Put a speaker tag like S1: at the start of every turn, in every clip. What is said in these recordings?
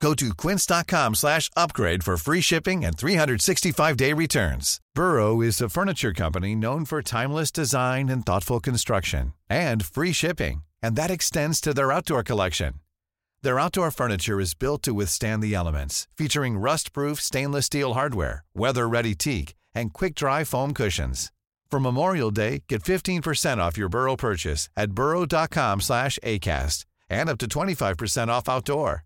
S1: Go to quince.com slash upgrade for free shipping and 365-day returns. Burrow is a furniture company known for timeless design and thoughtful construction and free shipping, and that extends to their outdoor collection. Their outdoor furniture is built to withstand the elements, featuring rust-proof stainless steel hardware, weather-ready teak, and quick-dry foam cushions. For Memorial Day, get 15% off your Burrow purchase at burrow.com slash ACAST and up to 25% off outdoor.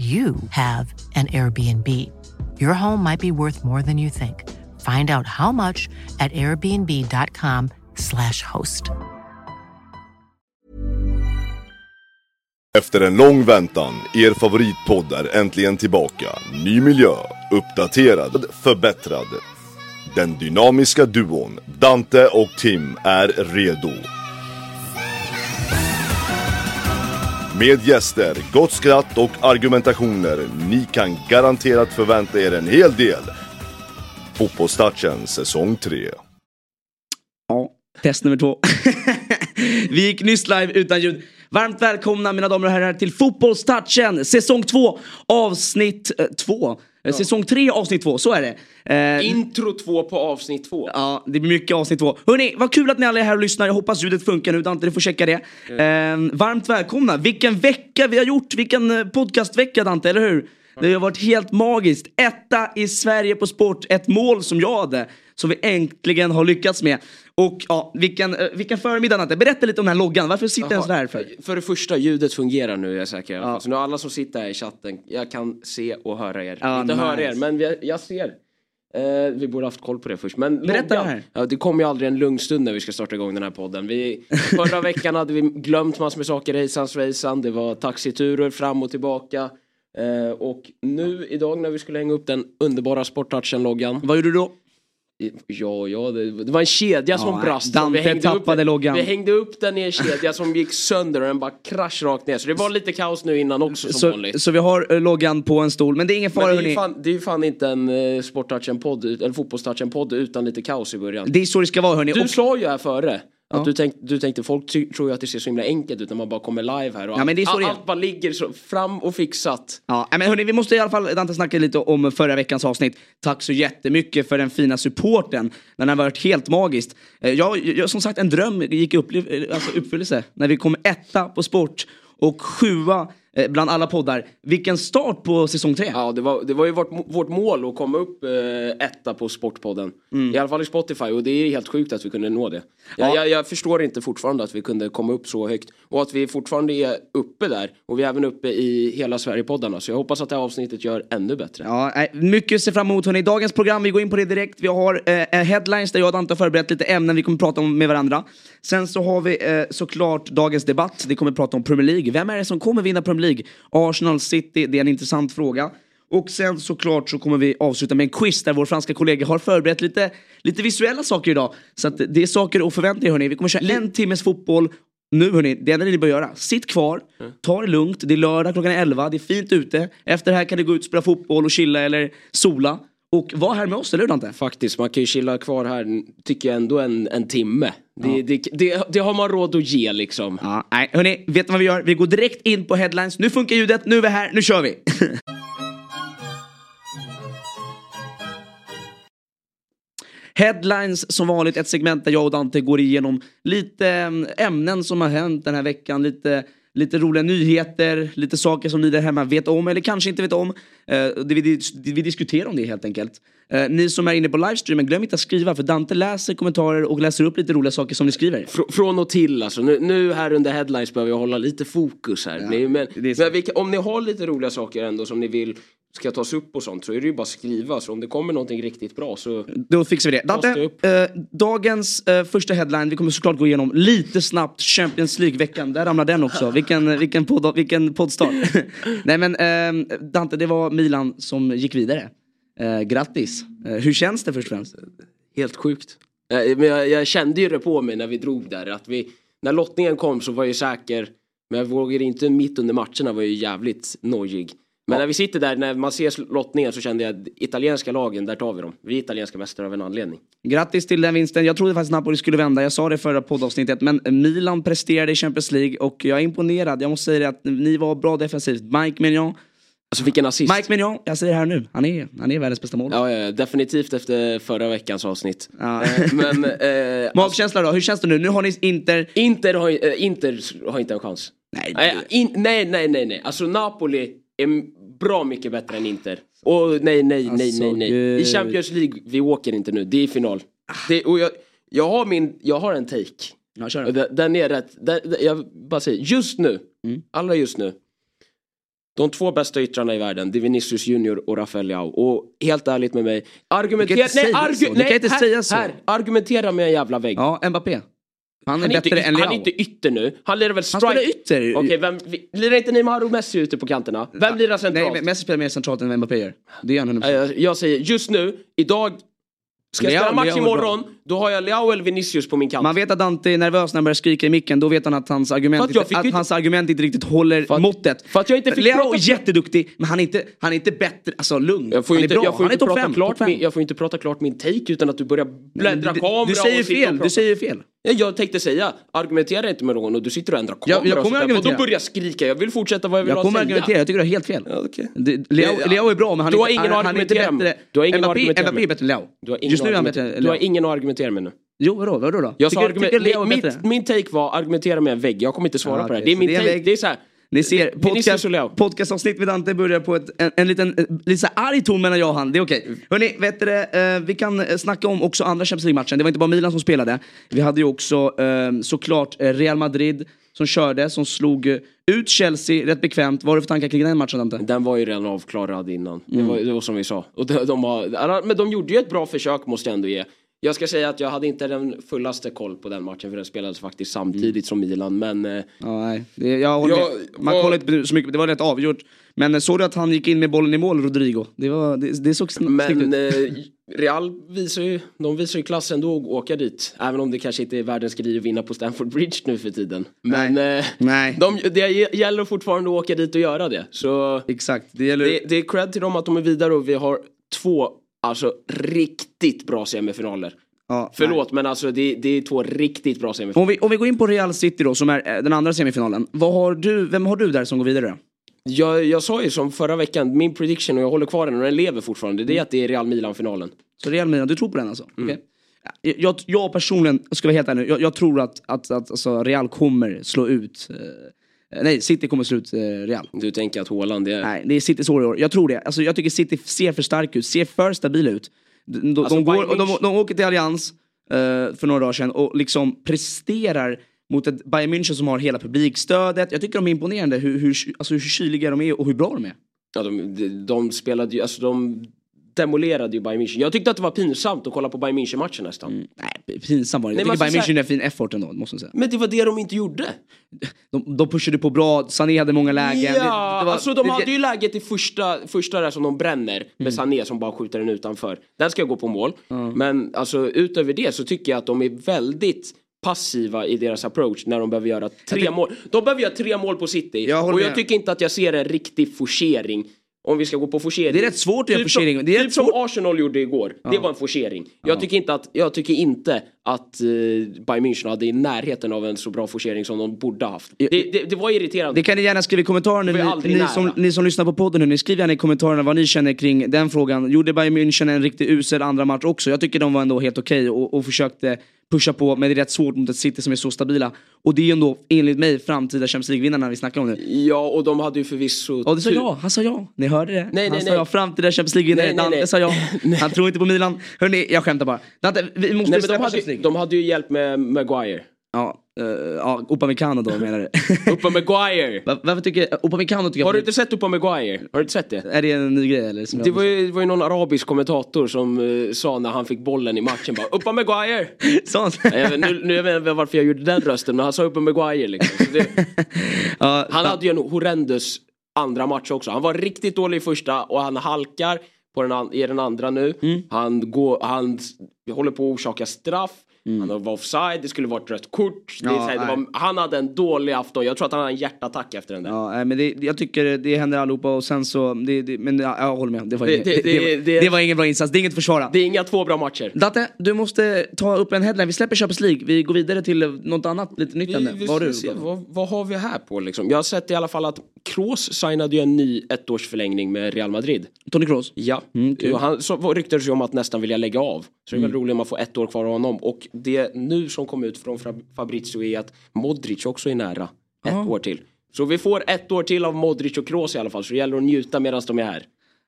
S2: you have an Airbnb. Your home might be worth more than you think. Find out how much at airbnb.com/slash host.
S3: Efter en lång väntan, er favoritpodd är äntligen tillbaka. Ny miljö, uppdaterad, förbättrad. Den dynamiska duon Dante och Tim är redo. Med gäster, gott skratt och argumentationer. Ni kan garanterat förvänta er en hel del. Fotbollstouchen säsong 3.
S4: Ja, test nummer två. Vi gick nyss live utan ljud. Varmt välkomna mina damer och herrar till Fotbollstouchen säsong 2 avsnitt eh, 2. Ja. Säsong 3 avsnitt 2, så är det.
S5: Eh, Intro 2 på avsnitt 2.
S4: Ja, det blir mycket avsnitt 2. Hörni, vad kul att ni alla är här och lyssnar. Jag hoppas ljudet funkar nu. Dante, du får checka det. Mm. Eh, varmt välkomna. Vilken vecka vi har gjort. Vilken eh, podcastvecka Dante, eller hur? Det har varit helt magiskt. Etta i Sverige på sport. Ett mål som jag hade. Som vi äntligen har lyckats med. Och ja, vilken, eh, vilken förmiddag Natte. Berätta lite om den här loggan. Varför sitter den så här för?
S5: För det första, ljudet fungerar nu är jag säker. Ja. Så nu alla som sitter här i chatten, jag kan se och höra er. Ja, Inte nice. höra er, men vi, jag ser. Eh, vi borde haft koll på det först. Men
S4: Berätta loggan, här.
S5: Ja, det kommer ju aldrig en lugn stund när vi ska starta igång den här podden. Vi, förra veckan hade vi glömt massor med saker. Hejsan svejsan. Det var taxiturer fram och tillbaka. Eh, och nu idag när vi skulle hänga upp den underbara Sporttouchen-loggan.
S4: Vad gjorde du då?
S5: Ja, ja, det, det var en kedja som ja, brast.
S4: Dante vi hängde tappade
S5: upp,
S4: loggan.
S5: Vi hängde upp den i en kedja som gick sönder och den bara krasch rakt ner. Så det var lite kaos nu innan också som
S4: så,
S5: vanligt.
S4: Så vi har uh, loggan på en stol, men det är ingen fara
S5: men det är ju fan, det är fan inte en uh, sporttouchen-podd, eller fotbollstouchen-podd utan lite kaos i början.
S4: Det är så det ska vara hörni.
S5: Du och... sa ju här före att ja. du, tänk, du tänkte folk tror ju att det ser så himla enkelt ut när man bara kommer live här och
S4: ja,
S5: allt,
S4: all,
S5: allt bara ligger så fram och fixat.
S4: Ja men hörni vi måste i alla fall Dante snacka lite om förra veckans avsnitt. Tack så jättemycket för den fina supporten. Den har varit helt magiskt. Eh, jag, jag som sagt en dröm gick i alltså, uppfyllelse när vi kom etta på sport och sjua Eh, bland alla poddar. Vilken start på säsong tre!
S5: Ja, det var, det var ju vårt, vårt mål att komma upp eh, etta på Sportpodden. Mm. I alla fall i Spotify och det är helt sjukt att vi kunde nå det. Ja. Jag, jag, jag, förstår inte fortfarande att vi kunde komma upp så högt. Och att vi fortfarande är uppe där. Och vi är även uppe i hela Sverigepoddarna. Så jag hoppas att det här avsnittet gör ännu bättre.
S4: Ja, mycket att se fram emot hörni. Dagens program, vi går in på det direkt. Vi har eh, headlines där jag och Dante har förberett lite ämnen vi kommer prata om med varandra. Sen så har vi eh, såklart dagens debatt. Vi kommer prata om Premier League. Vem är det som kommer vinna Premier League? Arsenal City, det är en intressant fråga. Och sen såklart så kommer vi avsluta med en quiz där vår franska kollega har förberett lite, lite visuella saker idag. Så det är saker att förvänta er hörni. Vi kommer köra en timmes fotboll. Nu hörni, det enda ni bör göra, sitt kvar, ta det lugnt, det är lördag klockan 11, det är fint ute. Efter det här kan ni gå ut och spela fotboll och chilla eller sola. Och var här med oss, eller hur Dante?
S5: Faktiskt, man kan ju chilla kvar här, tycker jag ändå en, en timme. Det, ja. det, det, det, har man råd att ge liksom.
S4: Ja, nej, hörni, vet ni vad vi gör? Vi går direkt in på headlines. Nu funkar ljudet, nu är vi här, nu kör vi! Headlines som vanligt, ett segment där jag och Dante går igenom lite mm, ämnen som har hänt den här veckan. Lite lite roliga nyheter, lite saker som ni där hemma vet om eller kanske inte vet om. Eh, det vi, vi diskuterar om det helt enkelt. Eh, ni som är inne på livestreamen, glöm inte att skriva för Dante läser kommentarer och läser upp lite roliga saker som ni skriver.
S5: Fr från och till alltså. Nu, nu här under headlines behöver jag hålla lite fokus här. Ni, men men vilka, om ni har lite roliga saker ändå som ni vill ska tas upp och sånt så är det ju bara att skriva. Så om det kommer någonting riktigt bra så...
S4: Då fixar vi det. Dante, eh, dagens eh, första headline, vi kommer såklart gå igenom lite snabbt Champions League-veckan. Där ramlar den också. Vilken, vilken, podd, vilken poddstart. Nej men eh, Dante, det var Milan som gick vidare. Eh, grattis. Eh, hur känns det först och främst?
S5: Helt sjukt. Eh, men jag, jag, kände ju det på mig när vi drog där. Att vi, när lottningen kom så var jag säker. Men jag vågade inte mitt under matcherna var jag jävligt nojig. Men när vi sitter där, när man ser lottningen så kände jag italienska lagen, där tar vi dem. Vi är italienska mästare av en anledning.
S4: Grattis till den vinsten. Jag trodde faktiskt Napoli skulle vända. Jag sa det förra poddavsnittet. Men Milan presterade i Champions League och jag är imponerad. Jag måste säga det att ni var bra defensivt. Mike Mignon.
S5: Alltså vilken assist.
S4: Mike Mignon, jag säger det här nu. Han är, han är världens bästa mål.
S5: Ja, ja, definitivt efter förra veckans avsnitt. Ja. Eh, men,
S4: eh, Magkänsla då, hur känns det nu? Nu har ni Inter...
S5: Inter har, äh, Inter har inte en chans.
S4: Nej,
S5: nej, in, nej, nej, nej, nej. Alltså Napoli är bra mycket bättre än Inter. Och nej, nej, nej, alltså, nej, nej. I Champions League, vi åker inte nu. Det är final. Det, och jag, jag, har min, jag har en take.
S4: Ja, kör. Den,
S5: den är rätt, den, jag bara säger, just nu, mm. alla just nu. De två bästa yttrarna i världen, det är Vinicius Junior och Rafael Leao. Och helt ärligt med mig, argumentera...
S4: Nej, argu, nej, inte
S5: här,
S4: säga så.
S5: Här, argumentera med en jävla vägg.
S4: Ja, Mbappé.
S5: Han är, han är bättre inte, än Leao. Han är inte ytter nu. Han lirar väl strike?
S4: Han spelar ytter.
S5: Okej, vem, lirar inte Neymar och Messi ute på kanterna? Vem lirar centralt?
S4: Nej, Messi spelar mer centralt än Mbappé gör. Det gör han
S5: 100%. Jag, jag säger just nu, idag Ska jag spela match imorgon, då har jag Leao eller Vinicius på min kant.
S4: Man vet att Dante är nervös när han börjar skrika i micken, då vet han att hans argument, att inte, att inte... hans argument inte riktigt håller
S5: för att,
S4: måttet.
S5: För att jag inte fick
S4: Leao prata... är jätteduktig, men han är inte, han är inte bättre, alltså lugn.
S5: Jag får
S4: han
S5: inte,
S4: är bra,
S5: jag får
S4: han
S5: inte
S4: är
S5: prata
S4: fem,
S5: klart min, Jag får inte prata klart min take utan att du börjar bläddra kamera
S4: du säger fel, du säger fel.
S5: Jag tänkte säga, argumentera inte med någon och du sitter och ändrar kamera
S4: jag, jag kommer och,
S5: och då börjar jag skrika. Jag vill fortsätta vad jag vill
S4: jag kommer säga. argumentera, jag tycker du har helt fel.
S5: Ja, okay.
S4: Leo, är bra men han,
S5: du har
S4: inte,
S5: ingen
S4: han, han är inte bättre.
S5: Du har ingen
S4: Mbappé, Mbappé är bättre än Leo. Just nu är han bättre Leo.
S5: Du har ingen att argumentera med nu.
S4: Jo vadå, vadå då?
S5: Jag tycker, argument, tycker mitt, min take var argumentera med en vägg. Jag kommer inte svara ah, på det. Det är min det är take. Det är så här,
S4: ni ser, podcast, podcastavsnitt med Dante börjar på ett, en, en liten, lite arg ton mellan jag och han. Det är okej. Okay. Hörni, vet du, eh, vi kan eh, snacka om också andra Champions League-matchen. Det var inte bara Milan som spelade. Vi hade ju också eh, såklart eh, Real Madrid som körde, som slog eh, ut Chelsea rätt bekvämt. Vad har du för tankar kring den matchen Dante?
S5: Den var ju redan avklarad innan. Mm. Det, var, det var som vi sa. Och de, de har, men de gjorde ju ett bra försök måste jag ändå ge. Jag ska säga att jag hade inte den fullaste koll på den matchen för den spelades faktiskt samtidigt mm. som Milan men... Eh,
S4: ja, nej. Det, jag håller jag, Man var, kollade inte så mycket, det var rätt avgjort. Men eh, såg du att han gick in med bollen i mål, Rodrigo? Det, var, det, det såg
S5: Men eh, Real visar ju, de visar ju klass ändå att åka dit. Även om det kanske inte är världens grej att vinna på Stamford Bridge nu för tiden. Men nej. Eh,
S4: nej.
S5: De, det gäller fortfarande att åka dit och göra det. Så
S4: Exakt. Det, gäller...
S5: det, det är cred till dem att de är vidare och vi har två Alltså riktigt bra semifinaler. Ja, Förlåt nej. men alltså det, det, är två riktigt bra semifinaler.
S4: Om vi, om vi går in på Real City då som är eh, den andra semifinalen. Vad har du, vem har du där som går vidare?
S5: Jag, jag sa ju som förra veckan, min prediction och jag håller kvar den och den lever fortfarande. Det är mm. att det är Real Milan-finalen.
S4: Så Real Milan, du tror på den alltså? Mm. Okay. Jag, jag personligen, ska vara helt ärlig jag, jag tror att, att, att alltså, Real kommer slå ut eh, Nej, City kommer slå ut eh, Real.
S5: Du tänker att Haaland är...
S4: Nej, det är Citys år i år. Jag tror det. Alltså, jag tycker City ser för stark ut, ser för stabila ut. De, de, alltså, de, går, de, de, åker till Allians uh, för några dagar sedan och liksom presterar mot ett Bayern München som har hela publikstödet. Jag tycker de är imponerande hur, hur, alltså hur kyliga de är och hur bra de är.
S5: Ja, de, de, de spelade ju, alltså de demolerade ju Bayern München. Jag tyckte att det var pinsamt att kolla på Bayern München-matchen nästan. Mm,
S4: nej, pinsamt var det. Jag tycker Bayern München är en fin effort ändå, måste jag säga.
S5: Men det var det de inte gjorde.
S4: De, de pushade på bra, Sané hade många lägen.
S5: Ja, det, det var, alltså de det, hade ju läget i första, första där som de bränner med mm. Sané som bara skjuter den utanför. Den ska gå på mål. Mm. Men alltså utöver det så tycker jag att de är väldigt passiva i deras approach när de behöver göra tre mål. De behöver göra tre mål på City. Jag och jag tycker inte att jag ser en riktig forcering om vi ska gå på forcering.
S4: Det är rätt svårt att göra typ forcering.
S5: Det
S4: är
S5: typ som Arsenal gjorde igår. Ja. Det var en forcering. Jag, ja. tycker inte att, jag tycker inte att uh, Bayern München hade i närheten av en så bra forcering som de borde haft. Det, det, det var irriterande.
S4: Det kan ni gärna skriva i kommentarerna. Ni, ni, som, ni som lyssnar på podden nu, ni skriver gärna i kommentarerna vad ni känner kring den frågan. Gjorde Bayern München en riktigt usel andra match också? Jag tycker de var ändå helt okej okay och, och försökte pusha på men det är rätt svårt mot ett City som är så stabila. Och det är ju ändå enligt mig framtida Champions League-vinnarna vi snackar om nu.
S5: Ja, och de hade ju förvisso...
S4: Ja det sa jag, han sa ja. Ni hörde det?
S5: Nej,
S4: han
S5: nej,
S4: sa
S5: nej.
S4: ja, framtida Champions League-vinnare. Dante sa ja. Han tror inte på Milan. Hörni, jag skämtar bara. Dante, vi måste
S5: Nej, men de, hade, ju- de hade ju hjälp med Maguire.
S4: Ja, uh, ja Upamecano då menar du?
S5: Uppa Maguire!
S4: Va- Varför tycker Upamecano tycker
S5: Har du inte sett Uppa Maguire? Har du inte sett det?
S4: Är det en ny grej eller?
S5: Det var, ju, det var ju någon arabisk kommentator som eh, sa när han fick bollen i matchen bara Uppa Maguire!
S4: Han?
S5: Jag vet, nu, nu jag vet inte varför jag gjorde den rösten men han sa Uppa Maguire liksom. Det,
S4: Ja,
S5: han hade ju en horrendous andra match också. Han var riktigt dålig i första och han halkar på den i den andra nu.
S4: Mm.
S5: Han, går, han håller på att orsaka straff. Han var offside, det skulle vara ett rött kort.
S4: Mm. Ja,
S5: här, det
S4: nej.
S5: var, han hade en dålig afton. Jag tror att han hade en hjärtattack efter den där.
S4: Ja, nej, men det, jag tycker det händer allihopa och sen så, det, det, men ja, jag håller med. Det var,
S5: Det-
S4: inget,
S5: det-
S4: var, ingen bra insats, det är inget att försvara.
S5: Det är inga två bra matcher.
S4: Datte, du måste ta upp en headline. Vi släpper Champions League, vi går vidare till något annat, lite nytt ämne. Vad du?
S5: se, vad, vad har vi här på liksom? Jag har sett i alla fall att Kroos signade ju en ny ettårsförlängning med Real Madrid.
S4: Tony Kroos?
S5: Ja,
S4: Mm,
S5: och han så ryktades ju om att nästan vilja lägga av. Så det är
S4: Mm.
S5: väl roligt om man får ett år kvar av honom. Och det nu som kom ut från Fabrizio är att Modric också är nära ett
S4: Ja.
S5: år till. Så vi får ett år till av Modric och Kroos i alla fall. Så det gäller att njuta medan de är här.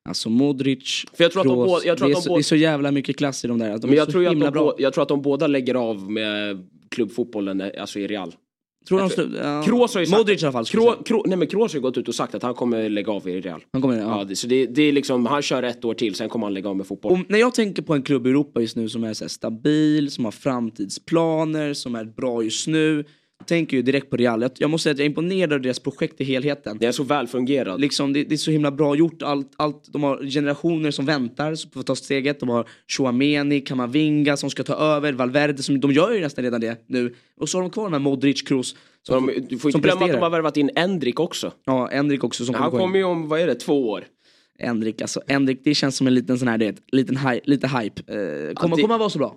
S4: Alltså Modric,
S5: För jag tror att de
S4: Kroos,
S5: båda- jag tror
S4: det,
S5: att
S4: är
S5: de
S4: så, det är så jävla mycket klass i de där. Att de
S5: Men jag tror, att de,
S4: bra.
S5: jag tror att de båda lägger av med klubbfotbollen, eh, alltså i Real.
S4: Tror de slu- ja.
S5: Kroos har ju sagt,
S4: Modric i alla fall. jag
S5: Kro, Kro, nej men Kroos har ju gått ut och sagt att han kommer lägga av i Real.
S4: Han kommer,
S5: Ja,
S4: ja.
S5: det, så det, det är liksom, han kör ett år till, sen kommer han lägga av med fotboll.
S4: Och när jag tänker på en klubb i Europa just nu som är så här stabil, som har framtidsplaner, som är bra just nu. Tänker ju direkt på Real. Jag, måste säga att jag är imponerad av deras projekt i helheten.
S5: Det är så välfungerad.
S4: Liksom, det, det är så himla bra gjort. Allt, allt, de har generationer som väntar på att ta steget. De har Chouameni, Kamavinga som ska ta över, Valverde som de gör ju nästan redan det nu. Och så har de kvar de här Modric, Kroos. Som,
S5: de, du får inte glömma att de har värvat in Endrik också.
S4: Ja, Endrik också som
S5: Han
S4: kommer
S5: ju om, vad är det, två år?
S4: Endrik, alltså Endrik det känns som en liten sån här, det, liten hy, lite hype. Eh, kommer,
S5: det-
S4: kommer han vara så bra?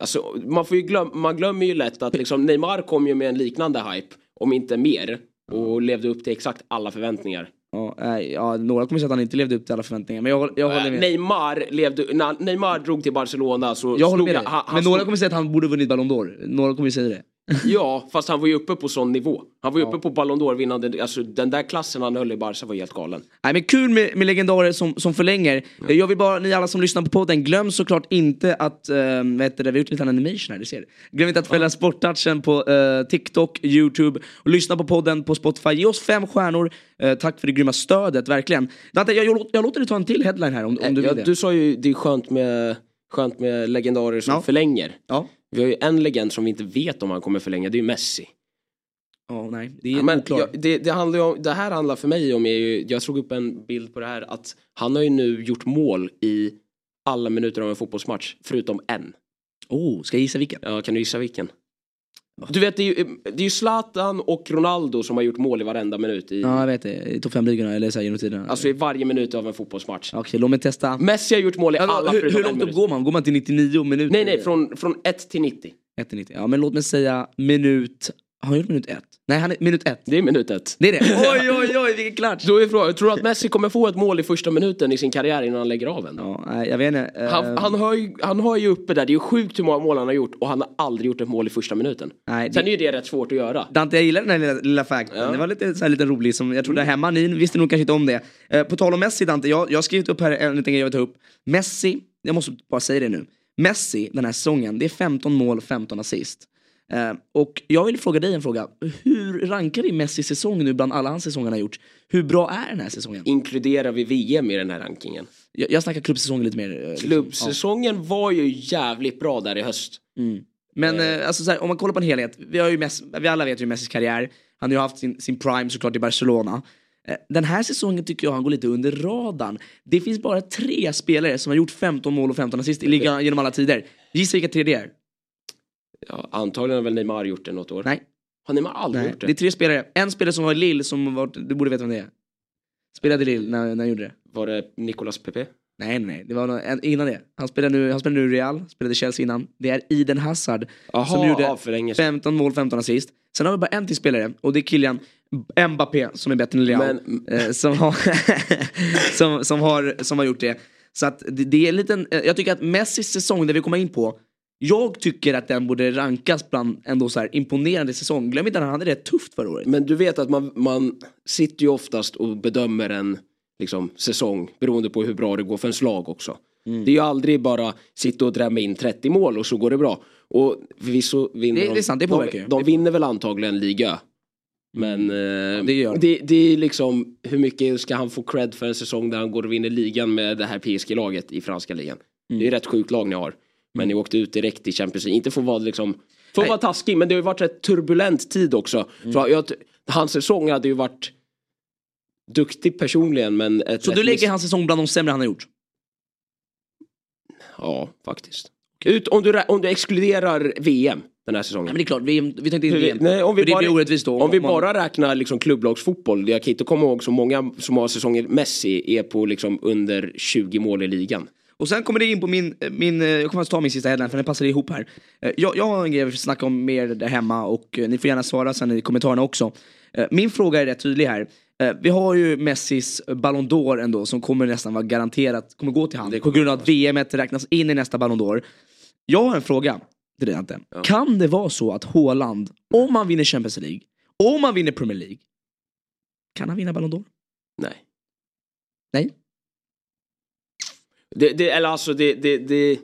S5: Alltså, man, får ju glöm, man glömmer ju lätt att liksom, Neymar kom ju med en liknande hype, om inte mer. Och levde upp till exakt alla förväntningar.
S4: Ja, ja, några kommer säga att han inte levde upp till alla förväntningar. Men jag, jag håller med.
S5: Neymar, levde, när Neymar drog till Barcelona så
S4: jag håller med
S5: han- han,
S4: Men några kommer säga att han borde vunnit Ballon d'Or. Några kommer säga det.
S5: Ja, fast han var ju uppe på sån nivå. Han var ju uppe på Ballon d'Or vinnande, alltså den där klassen han höll i Barca var helt galen.
S4: Nej men kul med, med legendarer som, som förlänger. Eh, Jag vill bara, ni alla som lyssnar på podden, glöm såklart inte att, vad heter det, vi har gjort lite animation här, du ser. Glöm inte att följa Sporttouchen på eh, TikTok, YouTube och lyssna på podden på Spotify. Ge oss fem stjärnor. Eh, tack för det grymma stödet, verkligen. Dante, jag, jag, jag låter dig ta en till headline här om, om du vill
S5: ja,
S4: det.
S5: du sa ju det är skönt med, skönt med legendarer som
S4: Ja.
S5: förlänger.
S4: Ja.
S5: Vi har ju en legend som vi inte vet om han kommer förlänga, det är ju Messi.
S4: Ja, nej, det är
S5: Ja, men,
S4: oklart.
S5: ja, det, det, handlar om, det här handlar för mig om, ju, jag såg upp en bild på det här, att han har ju nu gjort mål i alla minuter av en fotbollsmatch, förutom en.
S4: Oh, ska jag gissa vilken?
S5: Ja, kan du gissa vilken? Du vet, det är, ju, det är ju Zlatan och Ronaldo som har gjort mål i varenda minut i,
S4: Ja, jag vet det. I topp 5-ligorna, eller så här genom tiderna.
S5: alltså i varje minut av en fotbollsmatch.
S4: Okej, låt mig testa.
S5: Messi har gjort mål i
S4: Ja,
S5: alla
S4: hur,
S5: förutom
S4: hur
S5: en
S4: långt upp går man? Går man till 99 minuter?
S5: Nej, nej, från, från 1 till 90.
S4: 1 till 90. Ja, men låt mig säga minut... Har han gjort minut 1? Nej, han är minut 1.
S5: Det är minut 1.
S4: Det är det? Oj, oj, oj, vilken klatsch!
S5: Då är frågan, tror du att Messi kommer få ett mål i första minuten i sin karriär innan han lägger av en?
S4: Ja, nej, jag vet inte. Eh,
S5: Han, han, har ju, han har ju uppe där, det är ju sjukt hur många mål han har gjort och han har aldrig gjort ett mål i första minuten.
S4: Nej, det-
S5: Sen är ju det rätt svårt att göra.
S4: Dante, jag gillar den här lilla, lilla fakten. Det var lite, så här, lite rolig som jag trodde hemma. Ni visste nog kanske inte om det. Eh, på tal om Messi, Dante. Jag, jag har skrivit upp här en liten grej jag vill ta upp. Messi, jag måste bara säga det nu. Messi den här säsongen, det är 15 mål, 15 assist. Eh, och jag vill fråga dig en fråga. Hur rankar du Messis säsong nu bland alla hans säsonger han har gjort? Hur bra är den här säsongen?
S5: Inkluderar vi VM i den här rankingen?
S4: Jag, jag snackar klubbsäsongen lite mer. eh, liksom.
S5: Klubbsäsongen var ju jävligt bra där i höst.
S4: Men eh, alltså, så här, om man kollar på en helhet, vi, har ju Messi, vi alla vet ju Messis karriär, han har ju haft sin, sin prime såklart i Barcelona. Eh, Den här säsongen tycker jag han går lite under radarn. Det finns bara tre spelare som har gjort 15 mål och 15 assist i ligan genom alla tider. Gissa vilka tre det är?
S5: Ja, antagligen har väl Neymar gjort det något år.
S4: Nej,
S5: Har Neymar aldrig
S4: nej.
S5: gjort
S4: det
S5: det?
S4: är tre spelare. En spelare som var i Lille som var, du borde veta vem det är. Spelade i Lille när, när han gjorde det.
S5: Var det Nicolas Pepe?
S4: Nej, nej. Det var nå- en, innan det. Han spelar nu, han spelar nu Real, spelade Chelsea innan. Det är Eden Hazard
S5: Jaha,
S4: som gjorde
S5: ja, för länge sedan.
S4: 15 mål, 15 assist. Sen har vi bara en till spelare och det är Kylian Mbappé som är bättre än Leao.
S5: Men-
S4: eh, som, har, som, som, har, som har gjort det. Så att det, det är en liten, eh, jag tycker att Messis säsong, där vi kommer in på, Jag tycker att den borde rankas bland ändå så imponerande säsong. Glöm inte att han hade det tufft förra året.
S5: Men du vet att man, man sitter ju oftast och bedömer en liksom, säsong beroende på hur bra det går för ens lag också.
S4: Mm.
S5: Det är ju aldrig bara sitta och drämma in 30 mål och så går det bra. Och förvisso vinner
S4: Det-
S5: de,
S4: det är sant, det påverkar ju.
S5: de, de vinner väl antagligen liga. Men eh,
S4: det gör de.
S5: det, det är liksom hur mycket ska han få cred för en säsong där han går och vinner ligan med det här PSG-laget i franska ligan.
S4: Mm.
S5: Det är ett sjukt lag ni har. Men ni åkte ut direkt i Champions League. Inte för att vara liksom för att vara taskig men det har ju varit rätt turbulent tid också.
S4: Mm.
S5: För jag, hans säsong hade ju varit duktig personligen men ett
S4: Så
S5: rätt
S4: du lägger hans säsong bland de sämre han har gjort?
S5: Ja faktiskt. Ut, om, du, om du exkluderar VM den här säsongen.
S4: Nej men det är klart, vi, vi tänkte inte VM.
S5: Nej, om vi
S4: För det
S5: bara,
S4: blir orättvist då.
S5: Om vi
S4: man-
S5: bara räknar liksom klubblagsfotboll. Jag kan inte komma ihåg så många som har säsonger Messi är på liksom under 20 mål i ligan.
S4: Och sen kommer det in på min, min eh, jag kommer att ta min sista headline för den passar ihop här. Eh, Jag, jag har en grej vill snacka om mer där hemma och eh, ni får gärna svara sen i kommentarerna också. Eh, Min fråga är rätt tydlig här. Eh, Vi har ju Messis Ballon d'Or ändå som kommer nästan vara garanterat kommer gå till han på grund av att VM räknas in i nästa Ballon d'Or. Jag har en fråga till dig Ante. Kan det vara så att Haaland, om han vinner Champions League, om han vinner Premier League, kan han vinna Ballon d'Or?
S5: Nej.
S4: Nej.
S5: Det, det, eller alltså det, det, det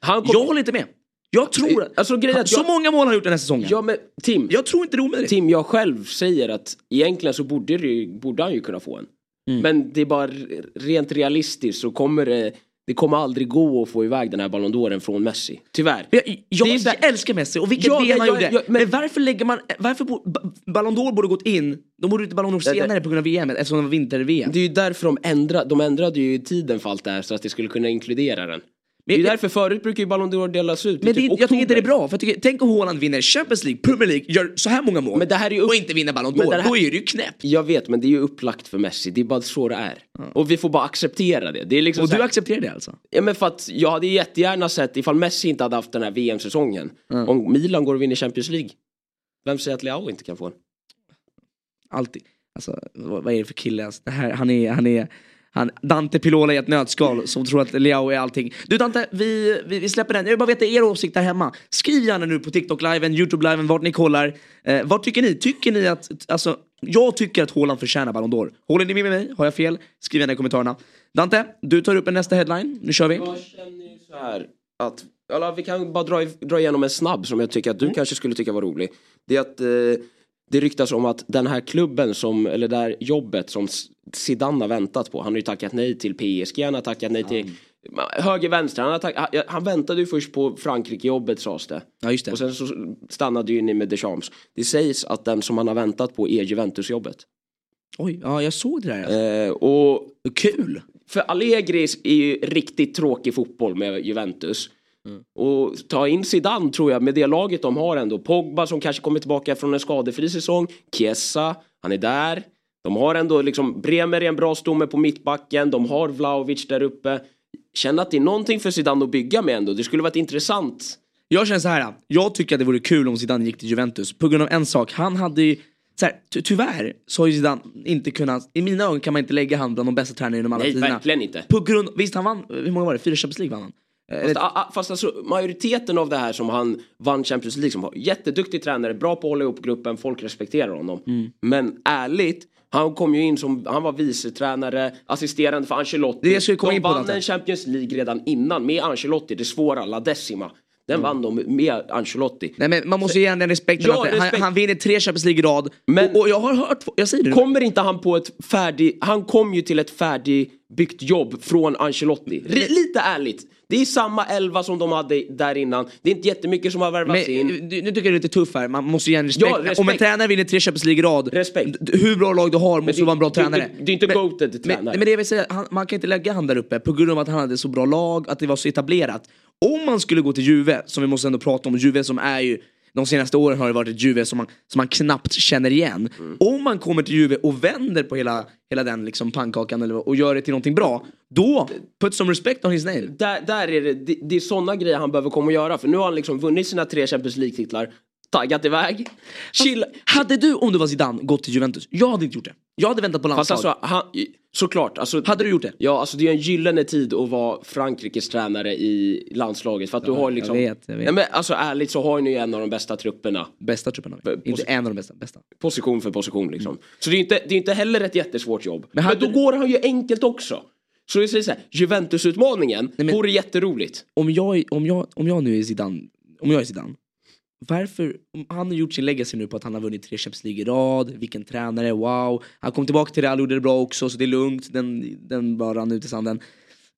S5: han kom,
S4: Jag håller inte med. Jag tror att...
S5: Alltså grejen att
S4: så
S5: jag,
S4: många mål har han gjort den här säsongen.
S5: ja, men, Tim,
S4: Jag tror inte det är omöjligt.
S5: Tim, jag själv säger att egentligen så borde, det, borde han ju kunna få en.
S4: Mm.
S5: Men det är bara rent realistiskt så kommer det, det kommer aldrig gå att få iväg den här Ballon d'Oren från Messi. Tyvärr.
S4: Jag, jag,
S5: Det är
S4: jag älskar Messi och vilket
S5: Ja, men
S4: han gjorde. men,
S5: men-
S4: varför lägger man, varför bo, Ba- Ballon d'Or borde gått in, de borde inte Ballon d'Or
S5: det-
S4: senare på grund av VM eftersom det var vinter-VM.
S5: Det är ju därför de ändrade, de ändrade ju tiden för allt det här så att det skulle kunna inkludera den. Det är därför förut brukar ju Ballon d'Or delas ut
S4: Men det,
S5: typ
S4: jag tycker inte det är bra, för tycker, tänk om Haaland vinner Champions League, Premier League, gör så här många mål
S5: Men det här är upp-
S4: och inte vinner Ballon d'Or,
S5: det här-
S4: då är det ju knäppt.
S5: Jag vet men det är ju upplagt för Messi, det är bara så det är. Och vi får bara acceptera det. det är liksom
S4: Och
S5: så
S4: du
S5: här,
S4: accepterar det alltså?
S5: ja, men för att jag hade jättegärna sett ifall Messi inte hade haft den här VM-säsongen. Om Milan går och vinner Champions League. Vem säger att Leao inte kan få en?
S4: Alltid. Alltså, vad, vad är det för kille? Alltså, det här, han är, han är han, Dante Pilola i ett nötskal som tror att Leao är allting. Du Dante, vi, vi, vi släpper den. Jag vill bara veta er åsikt där hemma. Skriv gärna nu på TikTok-liven, YouTube-liven, vart ni kollar. Eh, vad tycker ni? Tycker ni att, alltså, jag tycker att Haaland förtjänar Ballon d'Or. Håller ni med mig? Har jag fel? Skriv gärna i kommentarerna. Dante, du tar upp en nästa headline. Nu kör vi.
S5: Jag känner så här att, eller vi kan bara dra, dra igenom en snabb som jag tycker att du kanske skulle tycka var rolig. Det är att eh, det ryktas om att den här klubben som, eller det här jobbet som Zidane har väntat på. Han har ju tackat nej till PSG, han har tackat nej till höger, vänster. Han, tack, han, han väntade ju först på Frankrike-jobbet sades det.
S4: Ja, just det.
S5: Och sen så stannade ju ni med Deschamps. Det sägs att den som han har väntat på är Juventus-jobbet.
S4: Oj, ja jag såg det där.
S5: Eh, och
S4: Kul!
S5: för Allegri är ju riktigt tråkig fotboll med Juventus. Och ta in Zidane tror jag med det laget de har ändå. Pogba som kanske kommer tillbaka från en skadefri säsong. Chiesa, han är där. De har ändå liksom, Bremer är en bra stomme på mittbacken. De har Vlahovic där uppe. Känner att det är någonting för Zidane att bygga med ändå. Det skulle varit intressant.
S4: Jag känner så här. jag tycker att det vore kul om Zidane gick till Juventus på grund av en sak. Han hade ju, så här, ty tyvärr så har ju Zidane inte kunnat, i mina ögon kan man inte lägga han bland de bästa tränarna genom alla
S5: Nej,
S4: tiderna.
S5: verkligen inte.
S4: På grund, visst han vann, hur många var det? Fyra Champions League vann han? Eh,
S5: Fast, a- fast alltså, majoriteten av det här som han vann Champions League som har jätteduktig tränare, bra på att hålla ihop gruppen, folk respekterar honom.
S4: Mm.
S5: Men ärligt, han kom ju in som, han var vicetränare, assisterande för Ancelotti.
S4: Det skulle komma
S5: de
S4: in på,
S5: vann en Champions League redan innan med Ancelotti, det svåra, La Decima. Den vann de med Ancelotti.
S4: Mm. Nej men man måste ge honom respekten
S5: Ja,
S4: att det- han,
S5: respekt.
S4: han vinner tre Champions League i rad.
S5: Men-
S4: och, och jag har hört, jag säger det nu.
S5: Kommer inte han på ett färdig, han kom ju till ett färdigbyggt jobb från Ancelotti. R- lite ärligt. Det är samma elva som de hade där innan. Det är inte jättemycket som har värvats
S4: Men,
S5: in.
S4: nu tycker jag det är lite tuff här, man måste ge en respekt.
S5: Ja, respekt.
S4: Om en tränare vinner tre Champions League rad,
S5: Respekt.
S4: hur bra lag du har måste
S5: det-
S4: du vara en bra
S5: det
S4: tränare.
S5: det är inte
S4: Men-
S5: goated
S4: men,
S5: tränare.
S4: men det jag vill säga, han, man kan inte lägga han där uppe på grund av att han hade så bra lag, att det var så etablerat. Om man skulle gå till Juve, som vi måste ändå prata om, Juve som är ju de senaste åren har det varit ett Juve som man, som man knappt känner igen.
S5: Mm.
S4: Om man kommer till Juve och vänder på hela, hela den liksom pannkakan eller, och gör det till någonting bra, då put some respect on his name.
S5: där, där är det, det, det är sådana grejer han behöver komma och göra. För nu har han liksom vunnit sina tre Champions League-titlar. Taggat iväg. Chill.
S4: Hade du om du var Zidane gått till Juventus? Jag hade inte gjort det. Jag hade väntat på
S5: Fast
S4: landslag.
S5: alltså, han, såklart. Alltså,
S4: Hade du gjort det?
S5: Ja, alltså det är en gyllene tid att vara Frankrikes tränare i landslaget. För att du har liksom...
S4: jag vet, jag vet.
S5: Nej, men alltså ärligt så har ni ju en av de bästa trupperna.
S4: Bästa.
S5: På-
S4: Inte en av de bästa. bästa.
S5: Position för position liksom. Så det är ju inte, det är inte heller ett jättesvårt jobb. Men,
S4: hade
S5: då
S4: du-
S5: går han ju enkelt också. Så jag säger så här, Juventus-utmaningen
S4: men-
S5: vore jätteroligt.
S4: Om jag, om, jag, om jag nu är Zidane, om jag är Zidane. Varför, han har gjort sin legacy nu på att han har vunnit tre Champions League i rad, vilken tränare, wow. Han kom tillbaka till Real och gjorde det bra också så det är lugnt, den, den bara rann ut i sanden.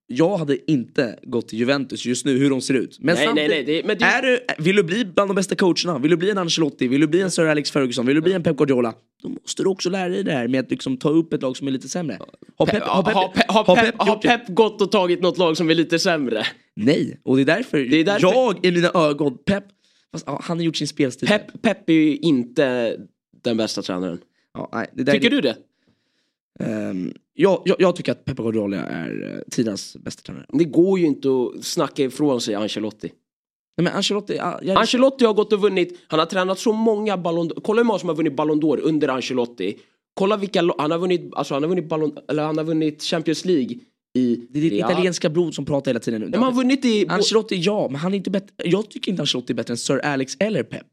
S4: Jag hade inte gått till Juventus just nu hur de ser ut. Men
S5: Nej, nej, nej, det- men det-
S4: är du, vill du bli bland de bästa coacherna, vill du bli en Ancelotti, vill du bli en Sir Alex Ferguson, vill du bli en Pep Guardiola. Då måste du också lära dig det här med att liksom ta upp ett lag som är lite sämre. Har Pep, har Pep,
S5: har, Pep, har,
S4: har
S5: Pep,
S4: Pep
S5: har
S4: gjort det?
S5: Pep gått och tagit något lag som är lite sämre?
S4: Nej, och det är därför,
S5: är därför-
S4: jag i mina ögon, Pep, ja, han har gjort sin spelstil.
S5: Pep, Pep är ju inte den bästa tränaren.
S4: Ja, nej,
S5: Tycker
S4: är,
S5: du det?
S4: Ehm, jag, jag, jag tycker att Pep Guardiola är uh, tidens bästa tränare.
S5: Det går ju inte att snacka ifrån sig Ancelotti.
S4: Nej, men Ancelotti, ja, jag,
S5: Ancelotti har gått och vunnit, han har tränat så många Ballon Kolla hur många som har vunnit Ballon d'Or under Ancelotti. Kolla vilka, han har vunnit, alltså han har vunnit Ballon, eller han har vunnit Champions League i
S4: det är ditt
S5: Real.
S4: italienska blod som pratar hela tiden nu.
S5: Men han har vunnit i...
S4: Ancelotti, ja, men han är inte bättre. Jag tycker inte Ancelotti är bättre än Sir Alex eller Pep.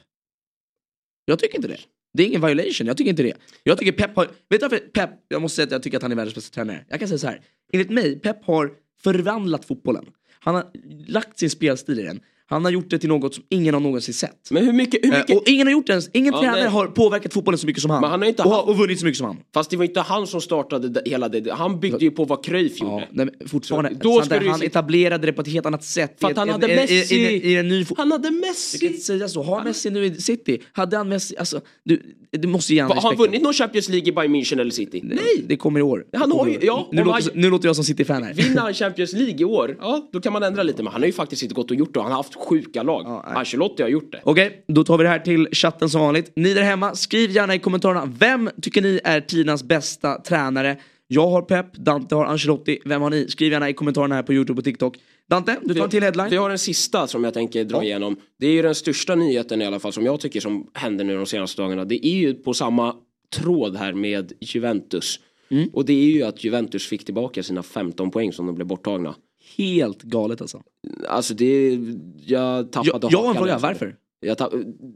S4: Jag tycker inte det. Det är ingen violation, jag tycker inte det. Jag tycker Pep har, vet du varför Pep, jag måste säga att jag tycker att han är världens bästa tränare. Jag kan säga så här. enligt mig, Pep har förvandlat fotbollen. Han har lagt sin spelstil i den. Han har gjort det till något som ingen har någonsin sett.
S5: Men hur mycket... Hur
S4: Eh,
S5: mycket
S4: Och ingen har gjort det ens, ingen
S5: Ja,
S4: tränare
S5: nej.
S4: har påverkat fotbollen så mycket som han.
S5: Men han har inte
S4: och,
S5: haft-
S4: och vunnit så mycket som han.
S5: Fast det var inte han som startade det, hela det. Han byggde ju på vad Cruyff
S4: Ja,
S5: gjorde.
S4: nej, fortfarande,
S5: Så då ju
S4: han
S5: se-
S4: etablerade det på ett helt annat sätt.
S5: För att han hade Messi.
S4: I, i, i en ny fo-
S5: Han hade
S4: Du kan
S5: Messi.
S4: inte säga så. Har Messi nu i City? Hade han Messi? Alltså, du, du måste ge
S5: Har han vunnit någon Champions League i Bayern München eller City? Nej!
S4: Det kommer i år.
S5: Han har ju- ja,
S4: nu, låter,
S5: han-
S4: nu låter jag som City-fan här.
S5: Vinner han Champions League i år, ja då kan man ändra lite. Men han har ju faktiskt inte gått och gjort det. Han har haft sjuka lag.
S4: Ja, nej.
S5: Ancelotti har gjort det.
S4: Okej, då tar vi det här till chatten som vanligt. Ni där hemma, skriv gärna i kommentarerna. Vem tycker ni är tidernas bästa tränare? Jag har Pep, Dante har Ancelotti. Vem har ni? Skriv gärna i kommentarerna här på Youtube och TikTok. Dante, du tar en till headline.
S5: Vi har en sista som jag tänker dra igenom. Det är ju den största nyheten i alla fall som jag tycker som händer nu de senaste dagarna. Det är ju på samma tråd här med Juventus.
S4: Mm.
S5: Och det är ju att Juventus fick tillbaka sina 15 poäng som de blev borttagna.
S4: Helt galet alltså.
S5: Alltså det, jag tappade
S4: Jag, jag har en fråga,
S5: alltså.
S4: varför?
S5: Tapp,